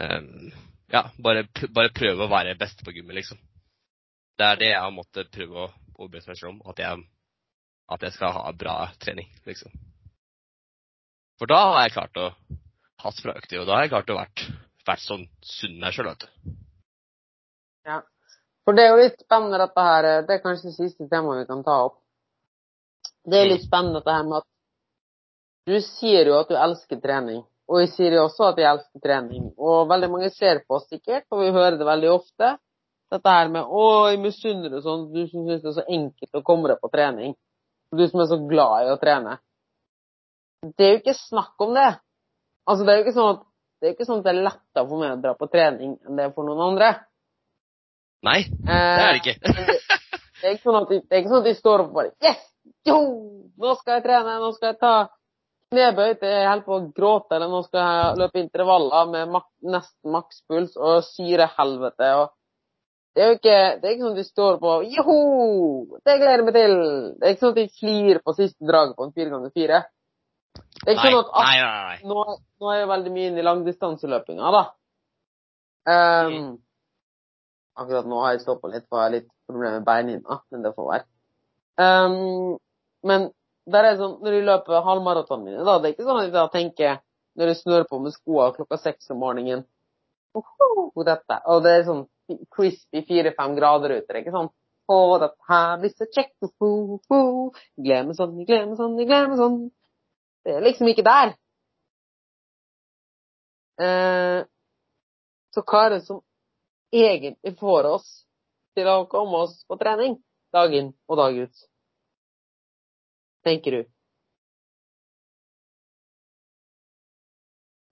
um, Ja, bare, bare, prøve å være best på gummi, liksom. Det er det jeg har måttet prøve å overbevise meg selv om. At jeg, at jeg skal ha bra trening, liksom. For da har jeg klart å hatt bra økter, og da har jeg klart å vært, vært sånn sunn meg sjøl, vet du. Ja. For det er jo litt spennende dette her. Det er kanskje det siste temaet vi kan ta opp. Det er litt mm. spennende dette her med at du sier jo at du elsker trening. Og jeg sier jo også at jeg elsker trening. Og veldig mange ser på oss sikkert, og vi hører det veldig ofte. Dette her med 'Å, jeg misunner deg sånn', du som syns det er så enkelt å komme deg på trening. Du som er så glad i å trene. Det er jo ikke snakk om det. Altså, det er jo ikke sånn at det er ikke sånn at det er lettere for meg å dra på trening enn det er for noen andre. Nei, det er det ikke. Eh, det, er ikke sånn at de, det er ikke sånn at de står opp og bare Yes! Jo! Nå skal jeg trene! Nå skal jeg ta knebøy til jeg holder på å gråte, eller nå skal jeg løpe intervaller med mak nesten makspuls og syrehelvete. og det er jo ikke, det er ikke sånn at de står på Joho! Det gleder jeg meg til! Det er ikke sånn at de flirer på siste draget på en fire ganger fire. Det er ikke sånn at, at nei, nei, nei. Nå, nå, er jeg veldig mye inne i langdistanseløpinga, da. Um, mm. Akkurat nå har jeg stoppa litt, for jeg har litt problemer med beinhinna, men det får være. Um, men der er sånn, når jeg løper halvmaratonen mine, da, det er ikke sånn at jeg tenker når jeg snør på med skoene klokka seks om morgenen Oho, dette. Og det er sånn crispy fire-fem grader ute. ikke sånn Å, dette her blir så kjekt. Gleder meg sånn, gleder meg sånn, gleder meg sånn. Det er liksom ikke der. Eh, så det som egentlig får oss til å komme oss på trening dag inn og dag ut? Tenker du?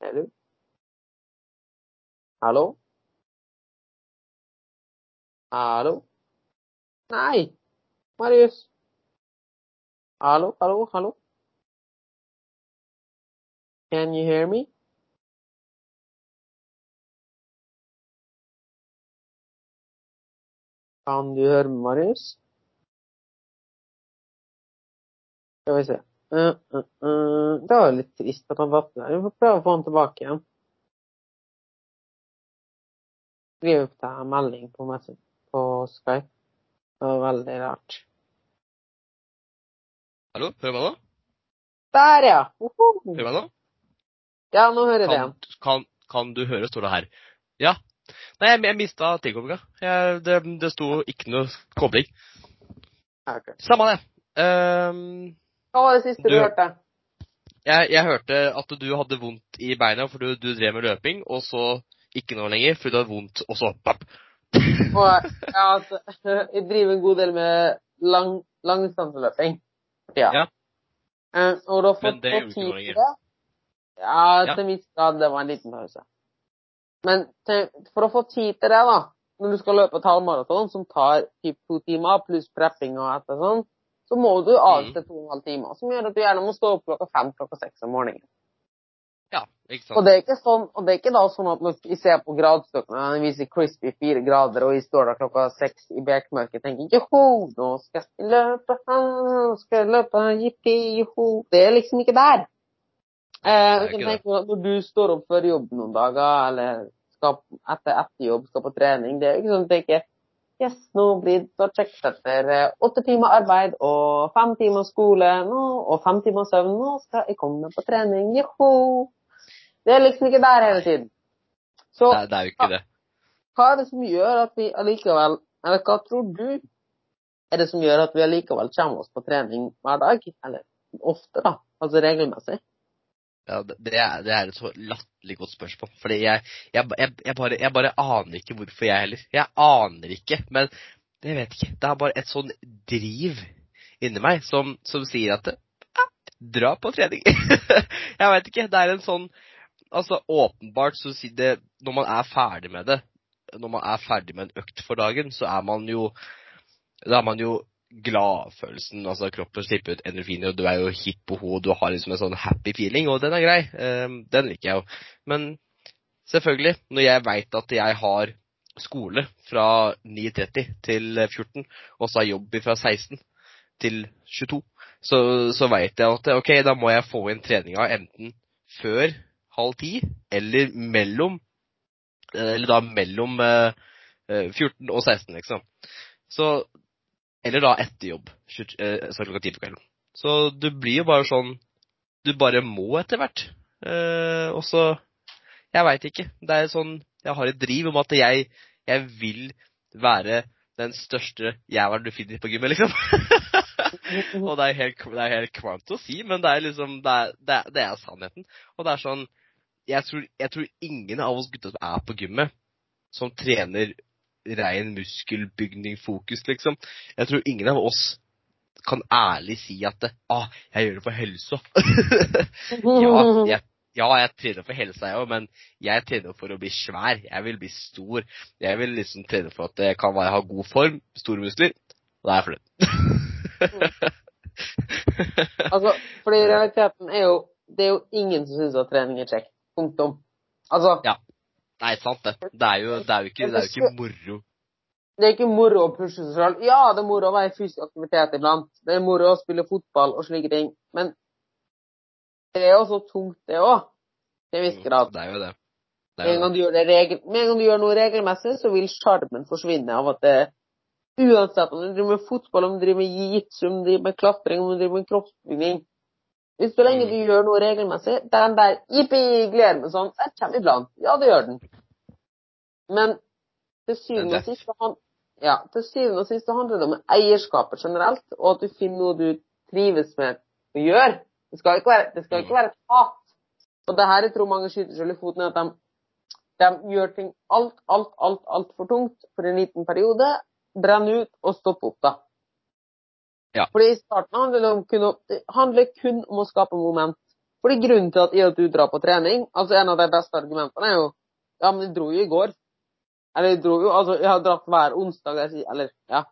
Er du? Hallo? Hallo? Nei! Marius? Hallo, hallo, hallo? Can you hear me? Kan du høre meg, Marius? Skal vi se. Uh, uh, uh. Det var litt trist at han datt der. Vi får prøve å få han tilbake igjen. Skriv opp deg en melding på, på Skype. Det var veldig rart. Hallo, hører du meg nå? Der, ja! Hører du meg nå? Ja, nå hører jeg det igjen. Kan, kan, du høre, står det her. Ja. Nei, jeg, jeg mista tilkoblinga. Det, det sto ikke noe kobling. Okay. Samme det. Um, Hva var det siste du, du hørte? Jeg, jeg, hørte at du hadde vondt i beina for du, du drev med løping, og så ikke noe lenger fordi du hadde vondt, og så papp. og, ja, altså, jeg driver en god del med lang, langdistanseløping. Ja. ja. Uh, og du har fått, fått tid til det. Ja, til ja. viss grad. Det var en liten pause. Men til, for å få tid til det, da, når du skal løpe et halvmaraton som tar typ to timer, pluss prepping og etter sånn, så må du avse mm. to og en halv time. Som gjør at du gjerne må stå opp klokka fem klokka seks om morgenen. Ja, ikke sant. Og det er ikke sånn, og det er ikke da sånn at når vi ser på gradsstokken, og den viser crispy fire grader, og vi står der klokka seks i bekmørket og tenker joho, nå skal jeg løpe, nå skal jeg løpe, jippi, joho. Det er liksom ikke der. Eh, ikke tenke Når du står opp før jobb noen dager, eller skal etter, etterjobb, skal på trening Det er ikke sånn at jeg tenker Yes, nå blir det kjekt etter eh, åtte timer arbeid og fem timer skole nå, og fem timer søvn. Nå skal jeg komme på trening. Joho! Det er liksom ikke der hele tiden. Så er- det er jo ikke det. hva er det som gjør at vi allikevel Eller hva tror du er det som gjør at vi allikevel kommer oss på trening hver dag? Eller ofte, da. Altså regelmessig. Ja, det, er, det er et så latterlig godt spørsmål. Fordi jeg, jeg, jeg, bare, jeg bare aner ikke hvorfor, jeg heller. Jeg aner ikke. Men jeg vet ikke. Det er bare et sånn driv inni meg som, som sier at ja, dra på trening. jeg vet ikke. Det er en sånn Altså, åpenbart så sier det Når man er ferdig med det, når man er ferdig med en økt for dagen, så er man jo Da er man jo gladfølelsen, altså kroppen slipper ut endorfiner, og du er jo hipp på ho, og du har liksom en sånn happy feeling, og den er grei. Eh, Den liker jeg jo. Men selvfølgelig, når jeg veit at jeg har skole fra 9.30 til 14, og så har jobb fra 16 til 22, så, så veit jeg at ok, da må jeg få inn treninga enten før halv ti, eller mellom Eller da mellom eh, eh, 14 og 16, liksom. Så eller da etter jobb, eh, så klokka ti på kvelden. Så du blir jo bare sånn Du bare må etter hvert. Eh, og så Jeg veit ikke. Det er sånn Jeg har et driv om at jeg, jeg vil være den største jævelen du finner på gymmet, liksom. og det er helt, det helt kvalmt å si, men det er liksom Det er, det er, det er sannheten. Og det er sånn jeg tror, jeg tror ingen av oss gutta som er på gymmet, som trener rein muskelbygning-fokus, liksom. Jeg tror ingen av oss kan ærlig si at det, ah, jeg gjør det for helsa. ja, jeg, ja, jeg trener for helsa, jeg òg, men jeg trener for å bli svær. Jeg vil bli stor. Jeg vil liksom trene for at jeg kan være, ha god form, store muskler. Og da er jeg fornøyd. Altså, fordi realiteten er jo Det er jo ingen som syns at trening er kjekt. Punktum. Altså, Ja. Nei, sant det. Det er jo, det er jo, ikke, det er jo ikke moro. det er ikke moro å pushe seg selv. Ja, det er moro å være i fysisk aktivitet iblant. Det er moro å spille fotball og slike ting. Men det er jo så tungt, det òg. Til en viss grad. Det er jo det. det, Med er en jo gang du gjør, regel, med en gang du gjør noe regelmessig, så vil sjarmen forsvinne av at det Uansett om du driver med fotball, om du driver med jitsu, om du driver med klatring, om du driver med kroppsbygging Hvis så lenge Mm. du gjør noe regelmessig, den der jippi, gleder meg sånn, den kommer iblant. Ja, det gjør den. Men til syvende og Det- sist han, ja, til syvende og sist handler det om eierskapet generelt, og at du finner noe du trives med å gjøre. Det skal ikke være, det skal ikke være et hat. Og det her jeg tror mange skyter seg i foten, er at de, de gjør ting alt, alt, alt, alt for tungt for en liten periode, brenner ut og stopper opp, da. Ja. Fordi i starten handler det om kun, det handler kun om å skape moment. Fordi grunnen til at, i at du drar på trening, altså en av de beste argumentene er jo Ja, men jeg dro jo i går. Eller jeg dro jo, altså jeg har dratt hver onsdag, eller ja.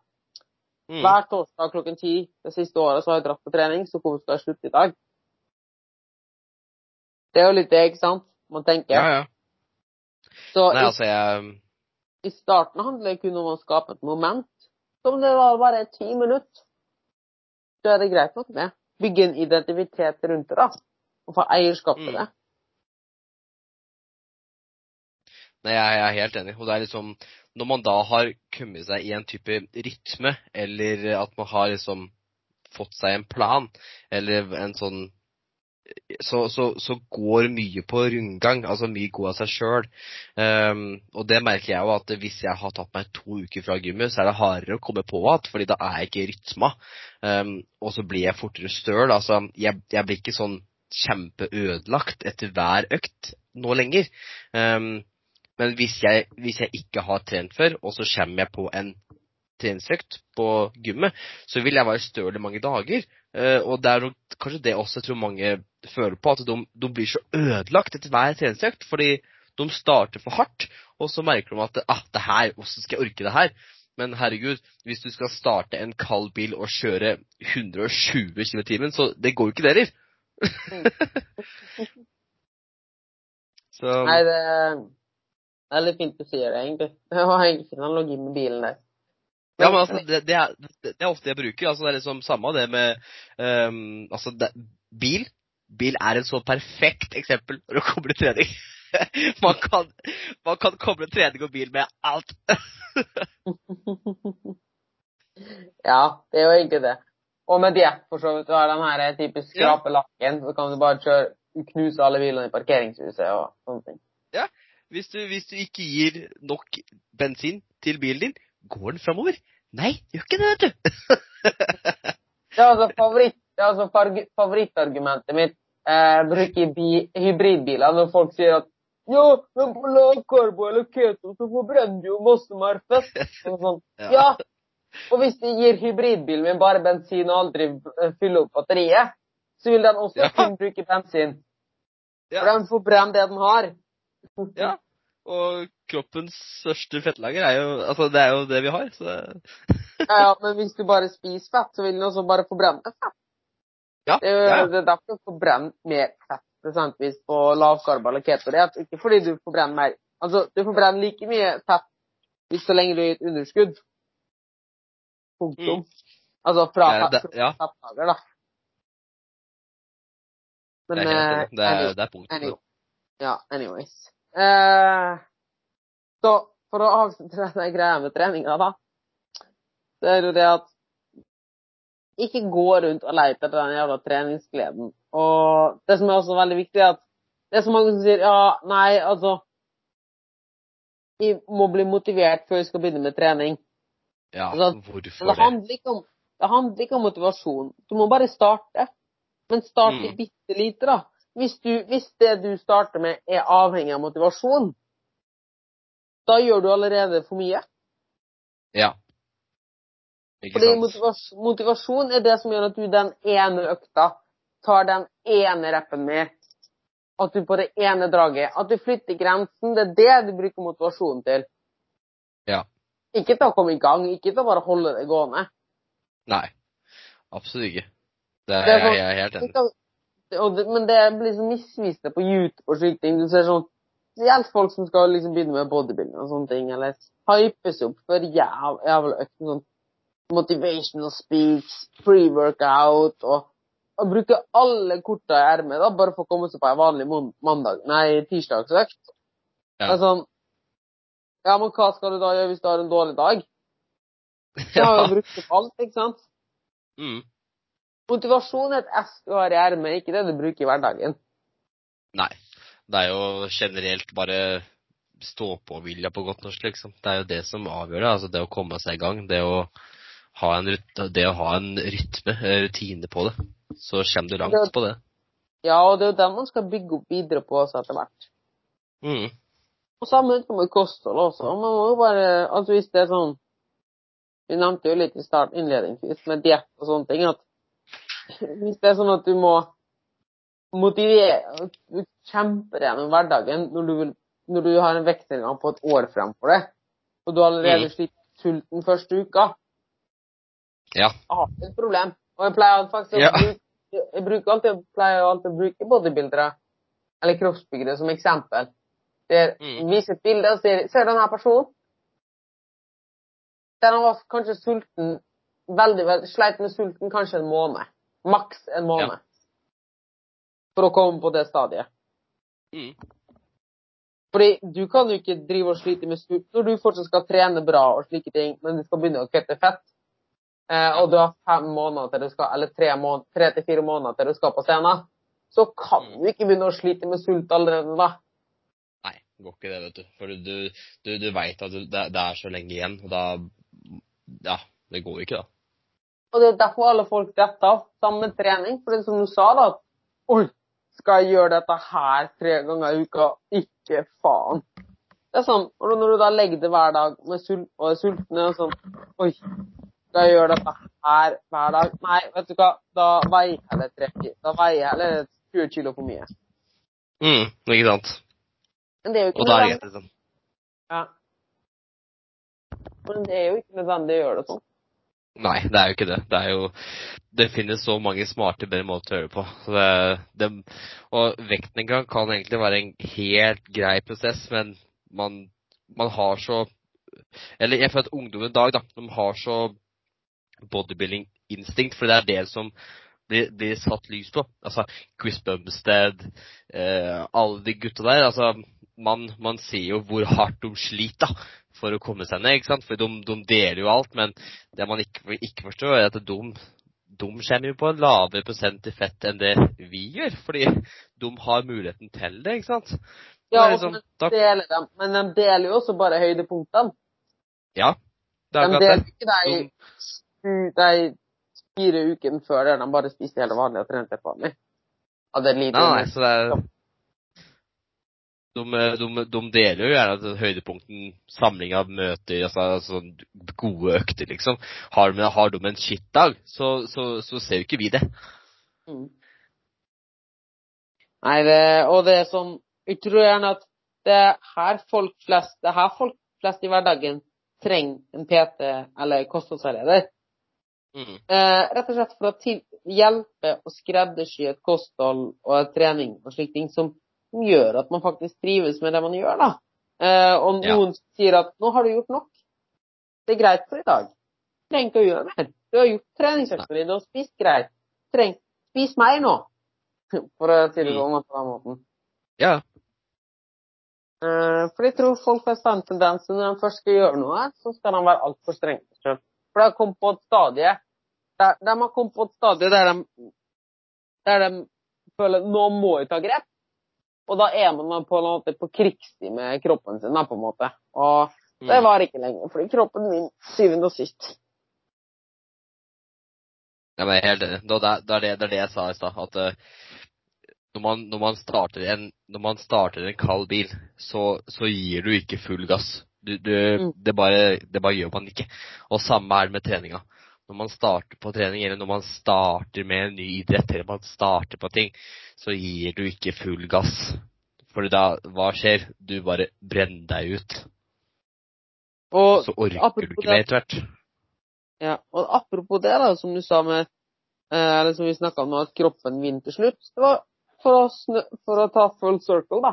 Mm. Hver torsdag klokken ti det siste året så har jeg dratt på trening, så hvorfor skal jeg slutte i dag? Det er jo litt det, ikke sant? Man tenker. Ja, ja. Så Nei, i, altså, jeg i starten handler det kun om å skape et moment. Som det var bare ti minutter. Så er det greit nok, med. Bygge en identitet rundt det, da. Og få eierskap til Mm. det. Nei, jeg jeg er helt enig. Og det er liksom Når man da har kommet seg i en type rytme, eller at man har liksom fått seg en plan, eller en sånn så, så, så går mye på rundgang. Altså mye går av seg sjøl. og det merker jeg jo at hvis jeg har tatt meg to uker fra gymmet, så er det hardere å komme på igjen, fordi da er jeg ikke i rytma. Um, og så blir jeg fortere støl. Altså, jeg, jeg blir ikke sånn kjempeødelagt etter hver økt nå lenger. Um, men hvis jeg, hvis jeg ikke har trent før, og så kommer jeg på en treningsøkt på gymmet, så vil jeg være støl i mange dager. Eh, og det er kanskje det også jeg tror mange føler på, at de, de blir så ødelagt etter hver treningsøkt. Fordi de starter for hardt, og så merker de at ah, det her, hvordan skal jeg orke det her? Men herregud, hvis du skal starte en kald bil og kjøre 120 km i timen, så det går jo ikke det heller. Nei, det er litt fint du sier det, egentlig. Det var egentlig ikke en analogi med bilen der. Ja, men altså, det, det, er, det er ofte jeg bruker. altså Det er liksom samme det med um, altså det, bil. Bil er et så perfekt eksempel når det kommer til trening. man, kan, man kan koble trening og bil med alt. ja, det er jo egentlig det. Og med diett, for så vidt. Du har den her typisk skrape lakken, så kan du bare kjøre, knuse alle bilene i parkeringshuset og sånne ting. Ja, hvis du, hvis du ikke gir nok bensin til bilen din, går den framover? Nei, gjør ikke det, vet du. det er altså, favoritt, det altså favorittargumentet mitt. Eh, bruke hybridbiler når folk sier at ja, men på lavkarbo eller keto så forbrenner du jo masse mer fett. Og sånn. ja. ja. Og hvis de gir hybridbilen min bare bensin og aldri fyller opp batteriet, så vil den også ja. kun bruke bensin. Ja. For den forbrenner det den har. ja. Og kroppens største fettlager er jo Altså, det er jo det vi har, så Ja, ja, men hvis du bare spiser fett, så vil den også bare forbrenne fett. Ja, det, er, ja. det er derfor du forbrenner mer fett prosentvis på lavkarbo eller keto. Det er ikke fordi du forbrenner mer Altså, du forbrenner like mye fett hvis så lenge du er i et underskudd. Punktum. Mm. Altså fra fettlager, da. Men, det er helt eh, det. Er, det er. Anyway. Ja, anyways. Eh, så for å avslutte denne greia med treninga, da, så er det jo det at ikke gå rundt og lete etter den jævla treningsgleden. Og det som er også veldig viktig, er at det er så mange som sier ja, nei, altså Vi må bli motivert før vi skal begynne med trening. Ja, altså, hvorfor det? Det handler, ikke om, det handler ikke om motivasjon. Du må bare starte. Men start mm. bitte lite, da hvis, du, hvis det du starter med, er avhengig av motivasjon, da gjør du allerede for mye. Ja. Ikke Fordi motivasjon, motivasjon er det som gjør at du den ene økta tar den ene rappen med. At du på det ene draget At du flytter grensen. Det er det du bruker motivasjon til. Ja. Ikke til å komme i gang, ikke til å bare holde det gående. Nei. Absolutt ikke. Det er, det er sånn, jeg er helt enig det, men det blir liksom misvisende på YouTube og slike ting. Du ser sånn Spesielt folk som skal liksom begynne med bodybuilding og sånne ting, eller hypes opp for jæv, jævla økt sånn motivational speech, pre-workout og, og bruke alle korta i ermet bare for å komme seg på en vanlig mandag, nei, tirsdagsøkt. Ja. Det er sånn Ja, men hva skal du da gjøre hvis du har en dårlig dag? Du har jo brukt opp alt, ikke sant? Mm. Motivasjon er et S du har i ermet, ikke det du bruker i hverdagen. Nei. Det er jo generelt bare stå-på-vilja på godt norsk, liksom. Det er jo det som avgjør det. Altså det å komme seg i gang. Det å ha en, det å ha en rytme, rutine på det. Så kommer du langt det, på det. Ja, og det er jo det man skal bygge opp videre på også etter hvert. Mm. Og samme med kosthold også. Man må jo bare Altså hvis det er sånn Vi nevnte jo litt i start innledningsvis med diett og sånne ting, at hvis det er sånn at du må motivere Du kjemper gjennom hverdagen når du, når du har en vektnedgang på et år fremfor deg, og du har allerede mm. sliter sulten første uka, ja. Jeg har et problem. Og jeg pleier faktisk ja. å bruke jeg bruker alltid, pleier alltid å bruke bodybuildere eller kroppsbyggere som eksempel. Der mm. viser et bilde og sier Ser du denne personen? Den var kanskje sulten veldig, veldig Sleit med sulten kanskje en måned. Maks en måned. Ja. For å komme på det stadiet. Mm. Fordi du kan jo ikke drive og slite med sult når du fortsatt skal trene bra og slike ting, men du skal begynne å kutte fett. Eh, og du har fem måneder til du skal, eller tre, måneder, tre til fire måneder til du skal på scenen. Så kan du ikke begynne å slite med sult allerede da. Nei, det går ikke det, vet du. For du, du, du veit at det, det, er så lenge igjen, og da Ja, det går ikke, da. Og det er derfor alle folk detter av Samme trening. For det som du sa, da Oi, skal jeg gjøre dette her tre ganger i uka? Ikke faen. Det er sånn, og Når du da legger det hver dag med sult, og er sulten og sånn Oi, skal jeg gjøre dette her hver dag? Nei, vet du hva, da veier jeg det 30 Da veier jeg heller 20 kilo for mye. Mm, ikke sant. Men det er jo ikke og da er det greit, liksom. Ja. Men det er jo ikke nødvendig å gjøre det sånn. Nei, det er jo ikke det. Det er jo Det finnes så mange smarte, bedre måter å det på. Det, det, og vektnedgang kan egentlig være en helt grei prosess, men man, man har så Eller jeg føler at ungdom i dag, da, de har så bodybuilding-instinkt, for det er det som blir, blir, satt lys på. Altså Chris Bumstead, eh, alle de gutta der. altså man, man ser jo hvor hardt de sliter da, for å komme seg ned. ikke sant? For de, de deler jo alt, men det man ikke, ikke forstår, er at de, de kommer jo på en lavere prosent i fett enn det vi gjør. Fordi de har muligheten til det, ikke sant? Ja, og liksom- de deler dem, men de deler jo også bare høydepunktene. Ja. Det er De deler ikke de, De- de fire ukene før der de bare spiste helt vanlig og trente helt vanlig. Ja, det Nei, nei, så det er de, de, de deler jo gjerne høydepunkten samling av møter, altså, altså gode økter, liksom. Har de, har de en shit-dag, så, så, så ser jo ikke vi det. Mm. Nei, det, og det sånn Jeg tror gjerne at det er her folk flest Det er her folk flest i hverdagen trenger en PT eller kostholdsveileder. Mm. Eh, rett og slett for å til, hjelpe å skreddersy et kosthold og et trening og slike ting som, som gjør at man faktisk trives med det man gjør, da. Eh, og Ja. noen sier at 'nå har du gjort nok'. Det er greit for i dag. Du trenger ikke å gjøre mer. Du har gjort treningsøkta di, du har spist greit. Treng, spis mer nå. For å si det sånn på den måten. Ja. Eh, for jeg tror folk har en tendens når de først skal gjøre noe, så skal de være altfor strenge med seg. For de har kommet på et stadie der, de har kommet på et stadie der de, der de føler nå må jeg ta grep. Og da er man på en måte på krigstid med kroppen sin, på en måte. Og det var ikke lenger, fordi kroppen min syvende og sist. Ja, men helt enig. Det, det, det, er det, jeg sa i stad. At eh, når, man, når, man en, når man starter en kald bil, så, så gir du ikke full gass. Du, du, Mm. det, bare, det bare gjør man ikke. Og samme er det med treninga. Når man starter på trening, eller når man starter med en ny idrett, eller man starter på ting, så gir du ikke full gass. For da, hva skjer? Du bare brenner deg ut. Og Så orker du ikke det- mer etter hvert. Ja, og apropos det, da, som du sa med eh, Eller som vi snakka om nå, at kroppen vinner til slutt. Det var for å, for å ta full circle, da.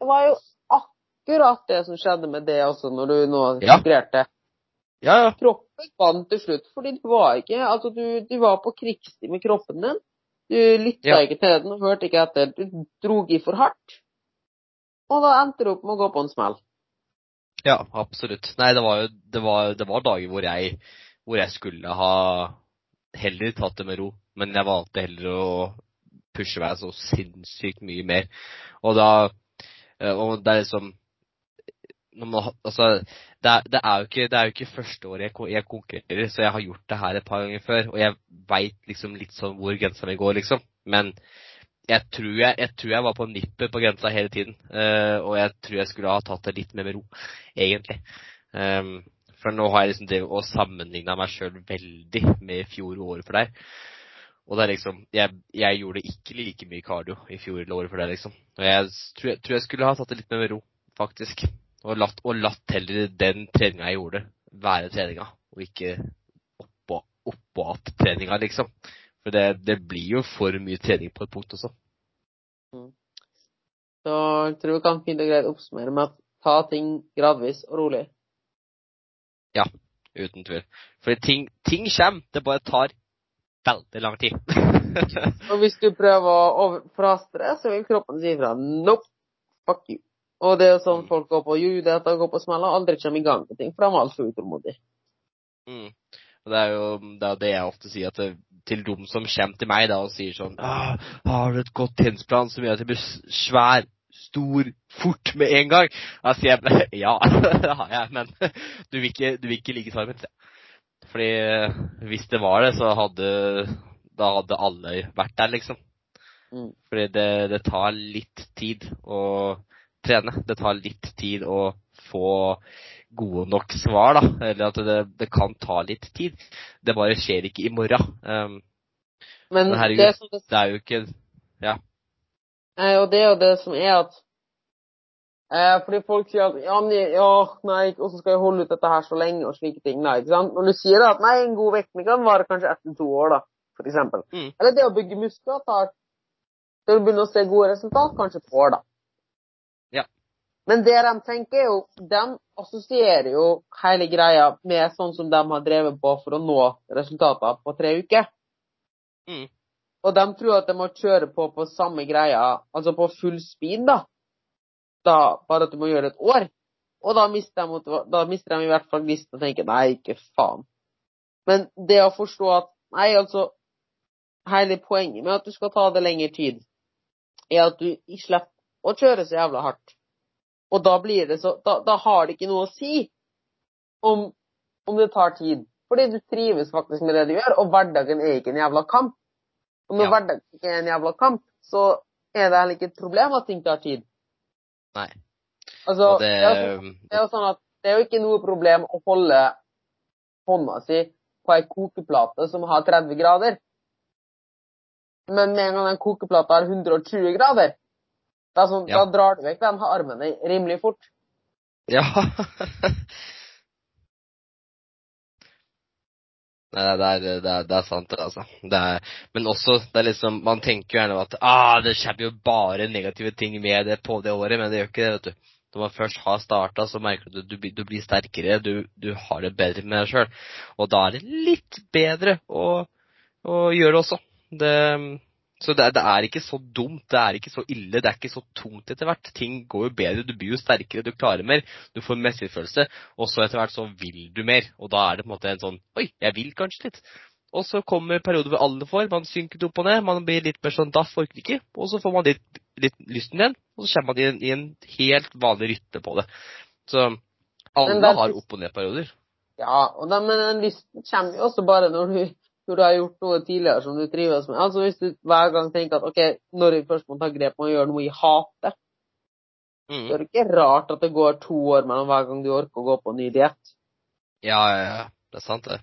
Det var jo akkurat det som skjedde med det også, når du nå Ja. inspirerte. Ja, ja. Kroppen vant til slutt, fordi du var ikke Altså, du, du var på krigstid med kroppen din. Du lytta Ja. ikke til den og hørte ikke etter. Du drog i for hardt. Og da endte du opp med å gå på en smell. Ja, absolutt. Nei, det var jo det var, det var dager hvor jeg, hvor jeg skulle ha heller tatt det med ro, men jeg valgte heller å pushe meg så sinnssykt mye mer. Og da eh, Og det er liksom man, altså, det, er, det, er ikke, det er jo ikke første året jeg, jeg konkurrerer, så jeg har gjort det her et par ganger før, og jeg veit liksom litt sånn hvor grensa mi går, liksom. Men jeg tror jeg, jeg tror jeg var på nippet på grensa hele tiden. Uh, og jeg tror jeg skulle ha tatt det litt mer med ro, egentlig. Um, for nå har jeg liksom drevet og sammenligna meg sjøl veldig med i fjor og året for deg. Og det er liksom jeg, jeg gjorde ikke like mye cardio i fjor eller året for deg, liksom. Og jeg tror, jeg tror jeg skulle ha tatt det litt mer med ro, faktisk. Og latt, og latt heller den treninga jeg gjorde, være treninga, og ikke oppå, oppå att treninga, liksom. For det, det blir jo for mye trening på et punkt også. Så jeg tror vi kan fint og greit oppsummere med at ta ting gradvis og rolig. Ja, Uten tvil. For ting, ting kommer, det bare tar veldig lang tid. Og hvis du prøver å over- det, så vil kroppen si ifra nope, fuck you. Og det er jo sånn Mm. folk går på at og går på smeller og aldri kommer i gang med ting, for de er altfor utålmodige. Mm. Og det er jo det, er det jeg ofte sier det, til dem som kommer til meg da og sier sånn ah, 'Har du et godt tennisplan som gjør at jeg blir svær, stor, fort med en gang?' Da sier jeg ja, det har jeg, men du vil ikke, du vil ikke ligge svaret mitt. Fordi eh, hvis det var det, så hadde da hadde alle vært der, liksom. Mm. Fordi det, det tar litt tid å trene. Det tar litt tid å få gode nok svar, da. Eller at det, det kan ta litt tid. Det bare skjer ikke i morgen. Um, Men, Men herregud. det som det, det er jo ikke eh, og det er jo det som er at eh, Fordi folk sier at ja, men, ja, nei, hvordan skal jeg holde ut dette her så lenge, og slike ting. Nei, ikke sant? Når du sier at nei, en god vektning kan vare kanskje ett til to år, da, for eksempel. Mm. Eller det å bygge muskler tar Til å begynne å se gode resultat, kanskje et år, da. Men det de tenker, er jo De assosierer jo hele greia med sånn som de har drevet på for å nå resultater på tre uker. Mm. Og de tror at de må kjøre på på samme greia, altså på full speed, da. da bare at du må gjøre et år. Og da mister de, da mister de i hvert fall gnisten og tenker nei, ikke faen. Men det å forstå at nei, altså Hele poenget med at du skal ta det lengre tid, er at du ikke slipper å kjøre så jævla hardt. Og da blir det så Da, da har det ikke noe å si om, om det tar tid. Fordi du trives faktisk med det du gjør, og hverdagen er ikke en jævla kamp. Og når Ja. hverdagen ikke er en jævla kamp, så er det heller ikke et problem at ting tar tid. Nei. Altså, det det, er jo, det er jo sånn at det er jo ikke noe problem å holde hånda si på ei kokeplate som har 30 grader. Men med en gang den kokeplata har 120 grader, er sånn, Ja. da drar du vekk den armen rimelig fort. Ja. Nei, det er, det, er, det er sant, altså. Det er, men også, det er liksom Man tenker jo gjerne at ah, det skjer jo bare negative ting med det på det året, men det gjør ikke det, vet du. Når man først har starta, så merker du at du, du blir sterkere, du, du har det bedre med deg sjøl. Og da er det litt bedre å, å gjøre det også. Det, så det, det er ikke så dumt, det er ikke så ille, det er ikke så tungt etter hvert. Ting går jo bedre, du blir jo sterkere, du klarer mer, du får mestringsfølelse, og så etter hvert så vil du mer. Og da er det på en måte en sånn Oi, jeg vil kanskje litt. Og så kommer perioder hvor alle får, man synker opp og ned, man blir litt mer sånn daff, orker ikke, og så får man litt, litt lysten igjen, og så kommer man i en, i en helt vanlig rytme på det. Så alle har opp- og ned-perioder. Ja, og den, men den lysten kommer jo også bare når du, når du har gjort noe tidligere som du trives med. Altså Hvis du hver gang tenker at ok, når jeg først må ta grep å gjøre noe jeg hater, så Mm. er det ikke rart at det går to år mellom hver gang du orker å gå på en ny diett. Ja, ja, ja. Det er sant, det.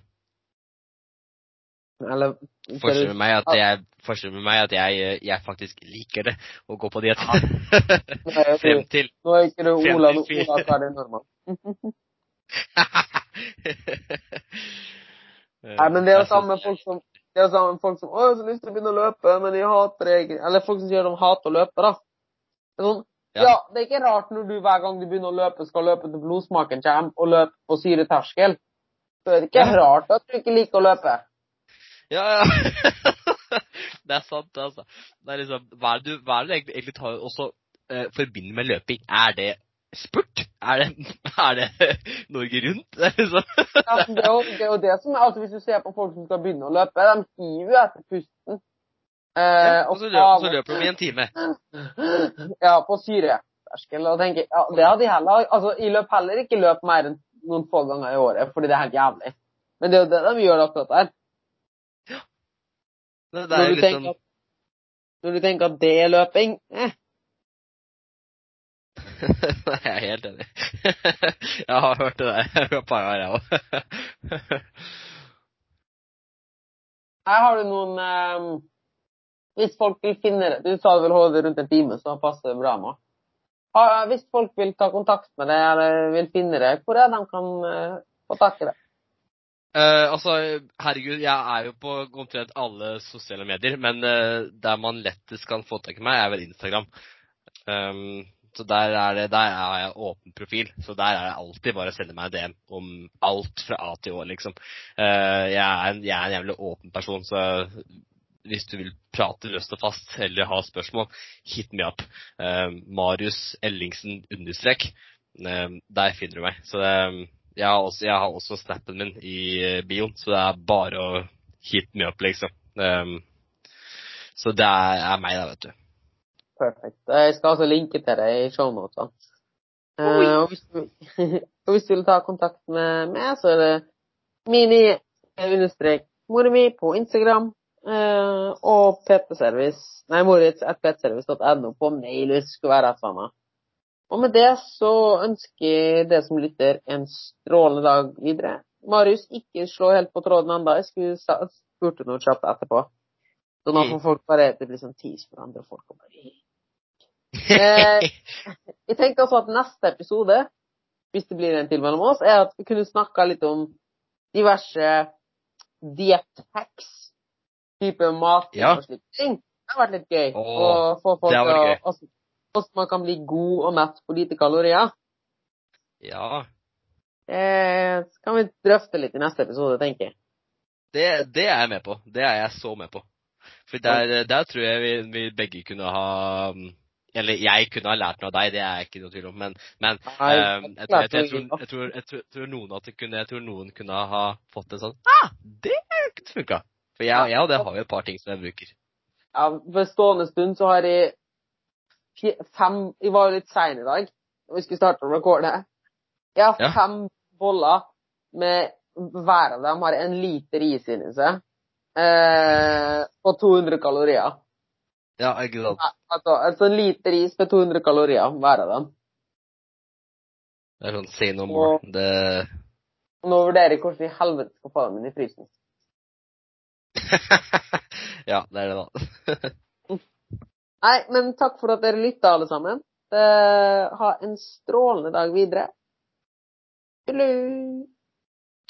Eller Forskjellen med meg at jeg, med meg er at jeg, jeg faktisk liker det, å gå på diett. Frem til Nå er ikke du Ola, Ola Kari Nordmann. Nei, men det er jo samme folk som det er jo samme folk som 'Å, jeg har så lyst til å begynne å løpe, men jeg hater det egentlig.' Eller folk som sier de hater å løpe, da. Det er sånn, Ja. ja. det er ikke rart når du hver gang du begynner å løpe, skal løpe til blodsmaken kommer, og løpe på syreterskel. Så er det ikke Ja. rart at du ikke liker å løpe. Ja, ja. det er sant, altså. Det er liksom, hva er det du, hva er det du egentlig, egentlig tar også eh, forbinder med løping? Er det spurt? Er det, er det Norge Rundt? Det liksom Ja, det, er jo, det er jo det som er altså Hvis du ser på folk som skal begynne å løpe, de hiver jo etter pusten. Eh, ja, og så løper, så løper de i en time. Ja, på syreterskel. Og tenker, ja, det hadde jeg heller Altså, jeg løp heller ikke løp mer enn noen få ganger i året, fordi det er helt jævlig. Men det er jo det de gjør akkurat der. Det, det Når er du, litt liksom at, når du tenker at det er løping eh, Nei, jeg er helt enig. jeg har hørt det der et par ganger, jeg òg. Her har du noen um, Hvis folk vil finne det Du sa du vel holde rundt en time, så passer det bra med. Ah, hvis folk vil ta kontakt med deg eller vil finne deg, hvor er det de kan uh, få tak i det? Uh, altså, herregud, jeg er jo på omtrent alle sosiale medier, men uh, der man lettest kan få tak i meg, er vel Instagram. Um, så der er det, der er jeg åpen profil, så der er det alltid bare å sende meg DM om alt fra A til Å, liksom. Eh, jeg, er en, jeg er en jævlig åpen person, så hvis du vil prate løst og fast eller ha spørsmål, hit me up. Eh, Marius Ellingsen understrek. Eh, der finner du meg. Så det, jeg, har også, jeg har også snappen min i bioen, så det er bare å hit me up, liksom. Så det er meg, da, vet du. Perfekt. Jeg skal altså linke til det i shownotene. Uh, og, og hvis du vil ta kontakt med meg, så er det mini-moremi på Instagram. Uh, og pt-service Nei, moritz.ptservice.no på mail hvis det skulle være et eller annet. Og med det så ønsker jeg det som lytter en strålende dag videre. Marius, ikke slå helt på tråden ennå. Jeg skulle spurte noe kjapt etterpå. Så nå Mm. får folk bare Det blir sånn tease for andre folk. Og bare Eh, jeg tenker altså at neste episode, hvis det blir en til mellom oss, er at vi kunne snakka litt om diverse diett-hacks. Type mat Ja. og slike ting. Det har vært litt gøy. Åh, å få folk til Hvordan man kan bli god og mett på lite kalorier. ja, Eh, så kan vi drøfte litt i neste episode, tenker jeg. det, det er jeg med på. Det er jeg så med på. For der, der tror jeg vi, vi begge kunne ha mm, Eller jeg kunne ha lært noe av deg, det er jeg ikke noe tvil om, men, men Nei, jeg, tror, jeg, jeg, noen kunne, jeg tror noen kunne ha fått en sånn ah, det kunne funka. For jeg, og det har jo et par ting som jeg bruker. Ja, For stående stund så har jeg fem Jeg var jo litt sein i dag, og vi skulle starte å rekorde. Jeg har Ja. fem boller med hver av dem har en liter is inni seg. Eh, og 200 kalorier. Ja, ikke sant. Altså, altså en liter is med 200 kalorier hver av dem. Det er sånn say no more. Det nå vurderer jeg hvordan i helvete skal få dem inn i frysen. Ja, det er det, da. Nei, men takk for at dere lytta, alle sammen. Eh, ha en strålende dag videre. Hello.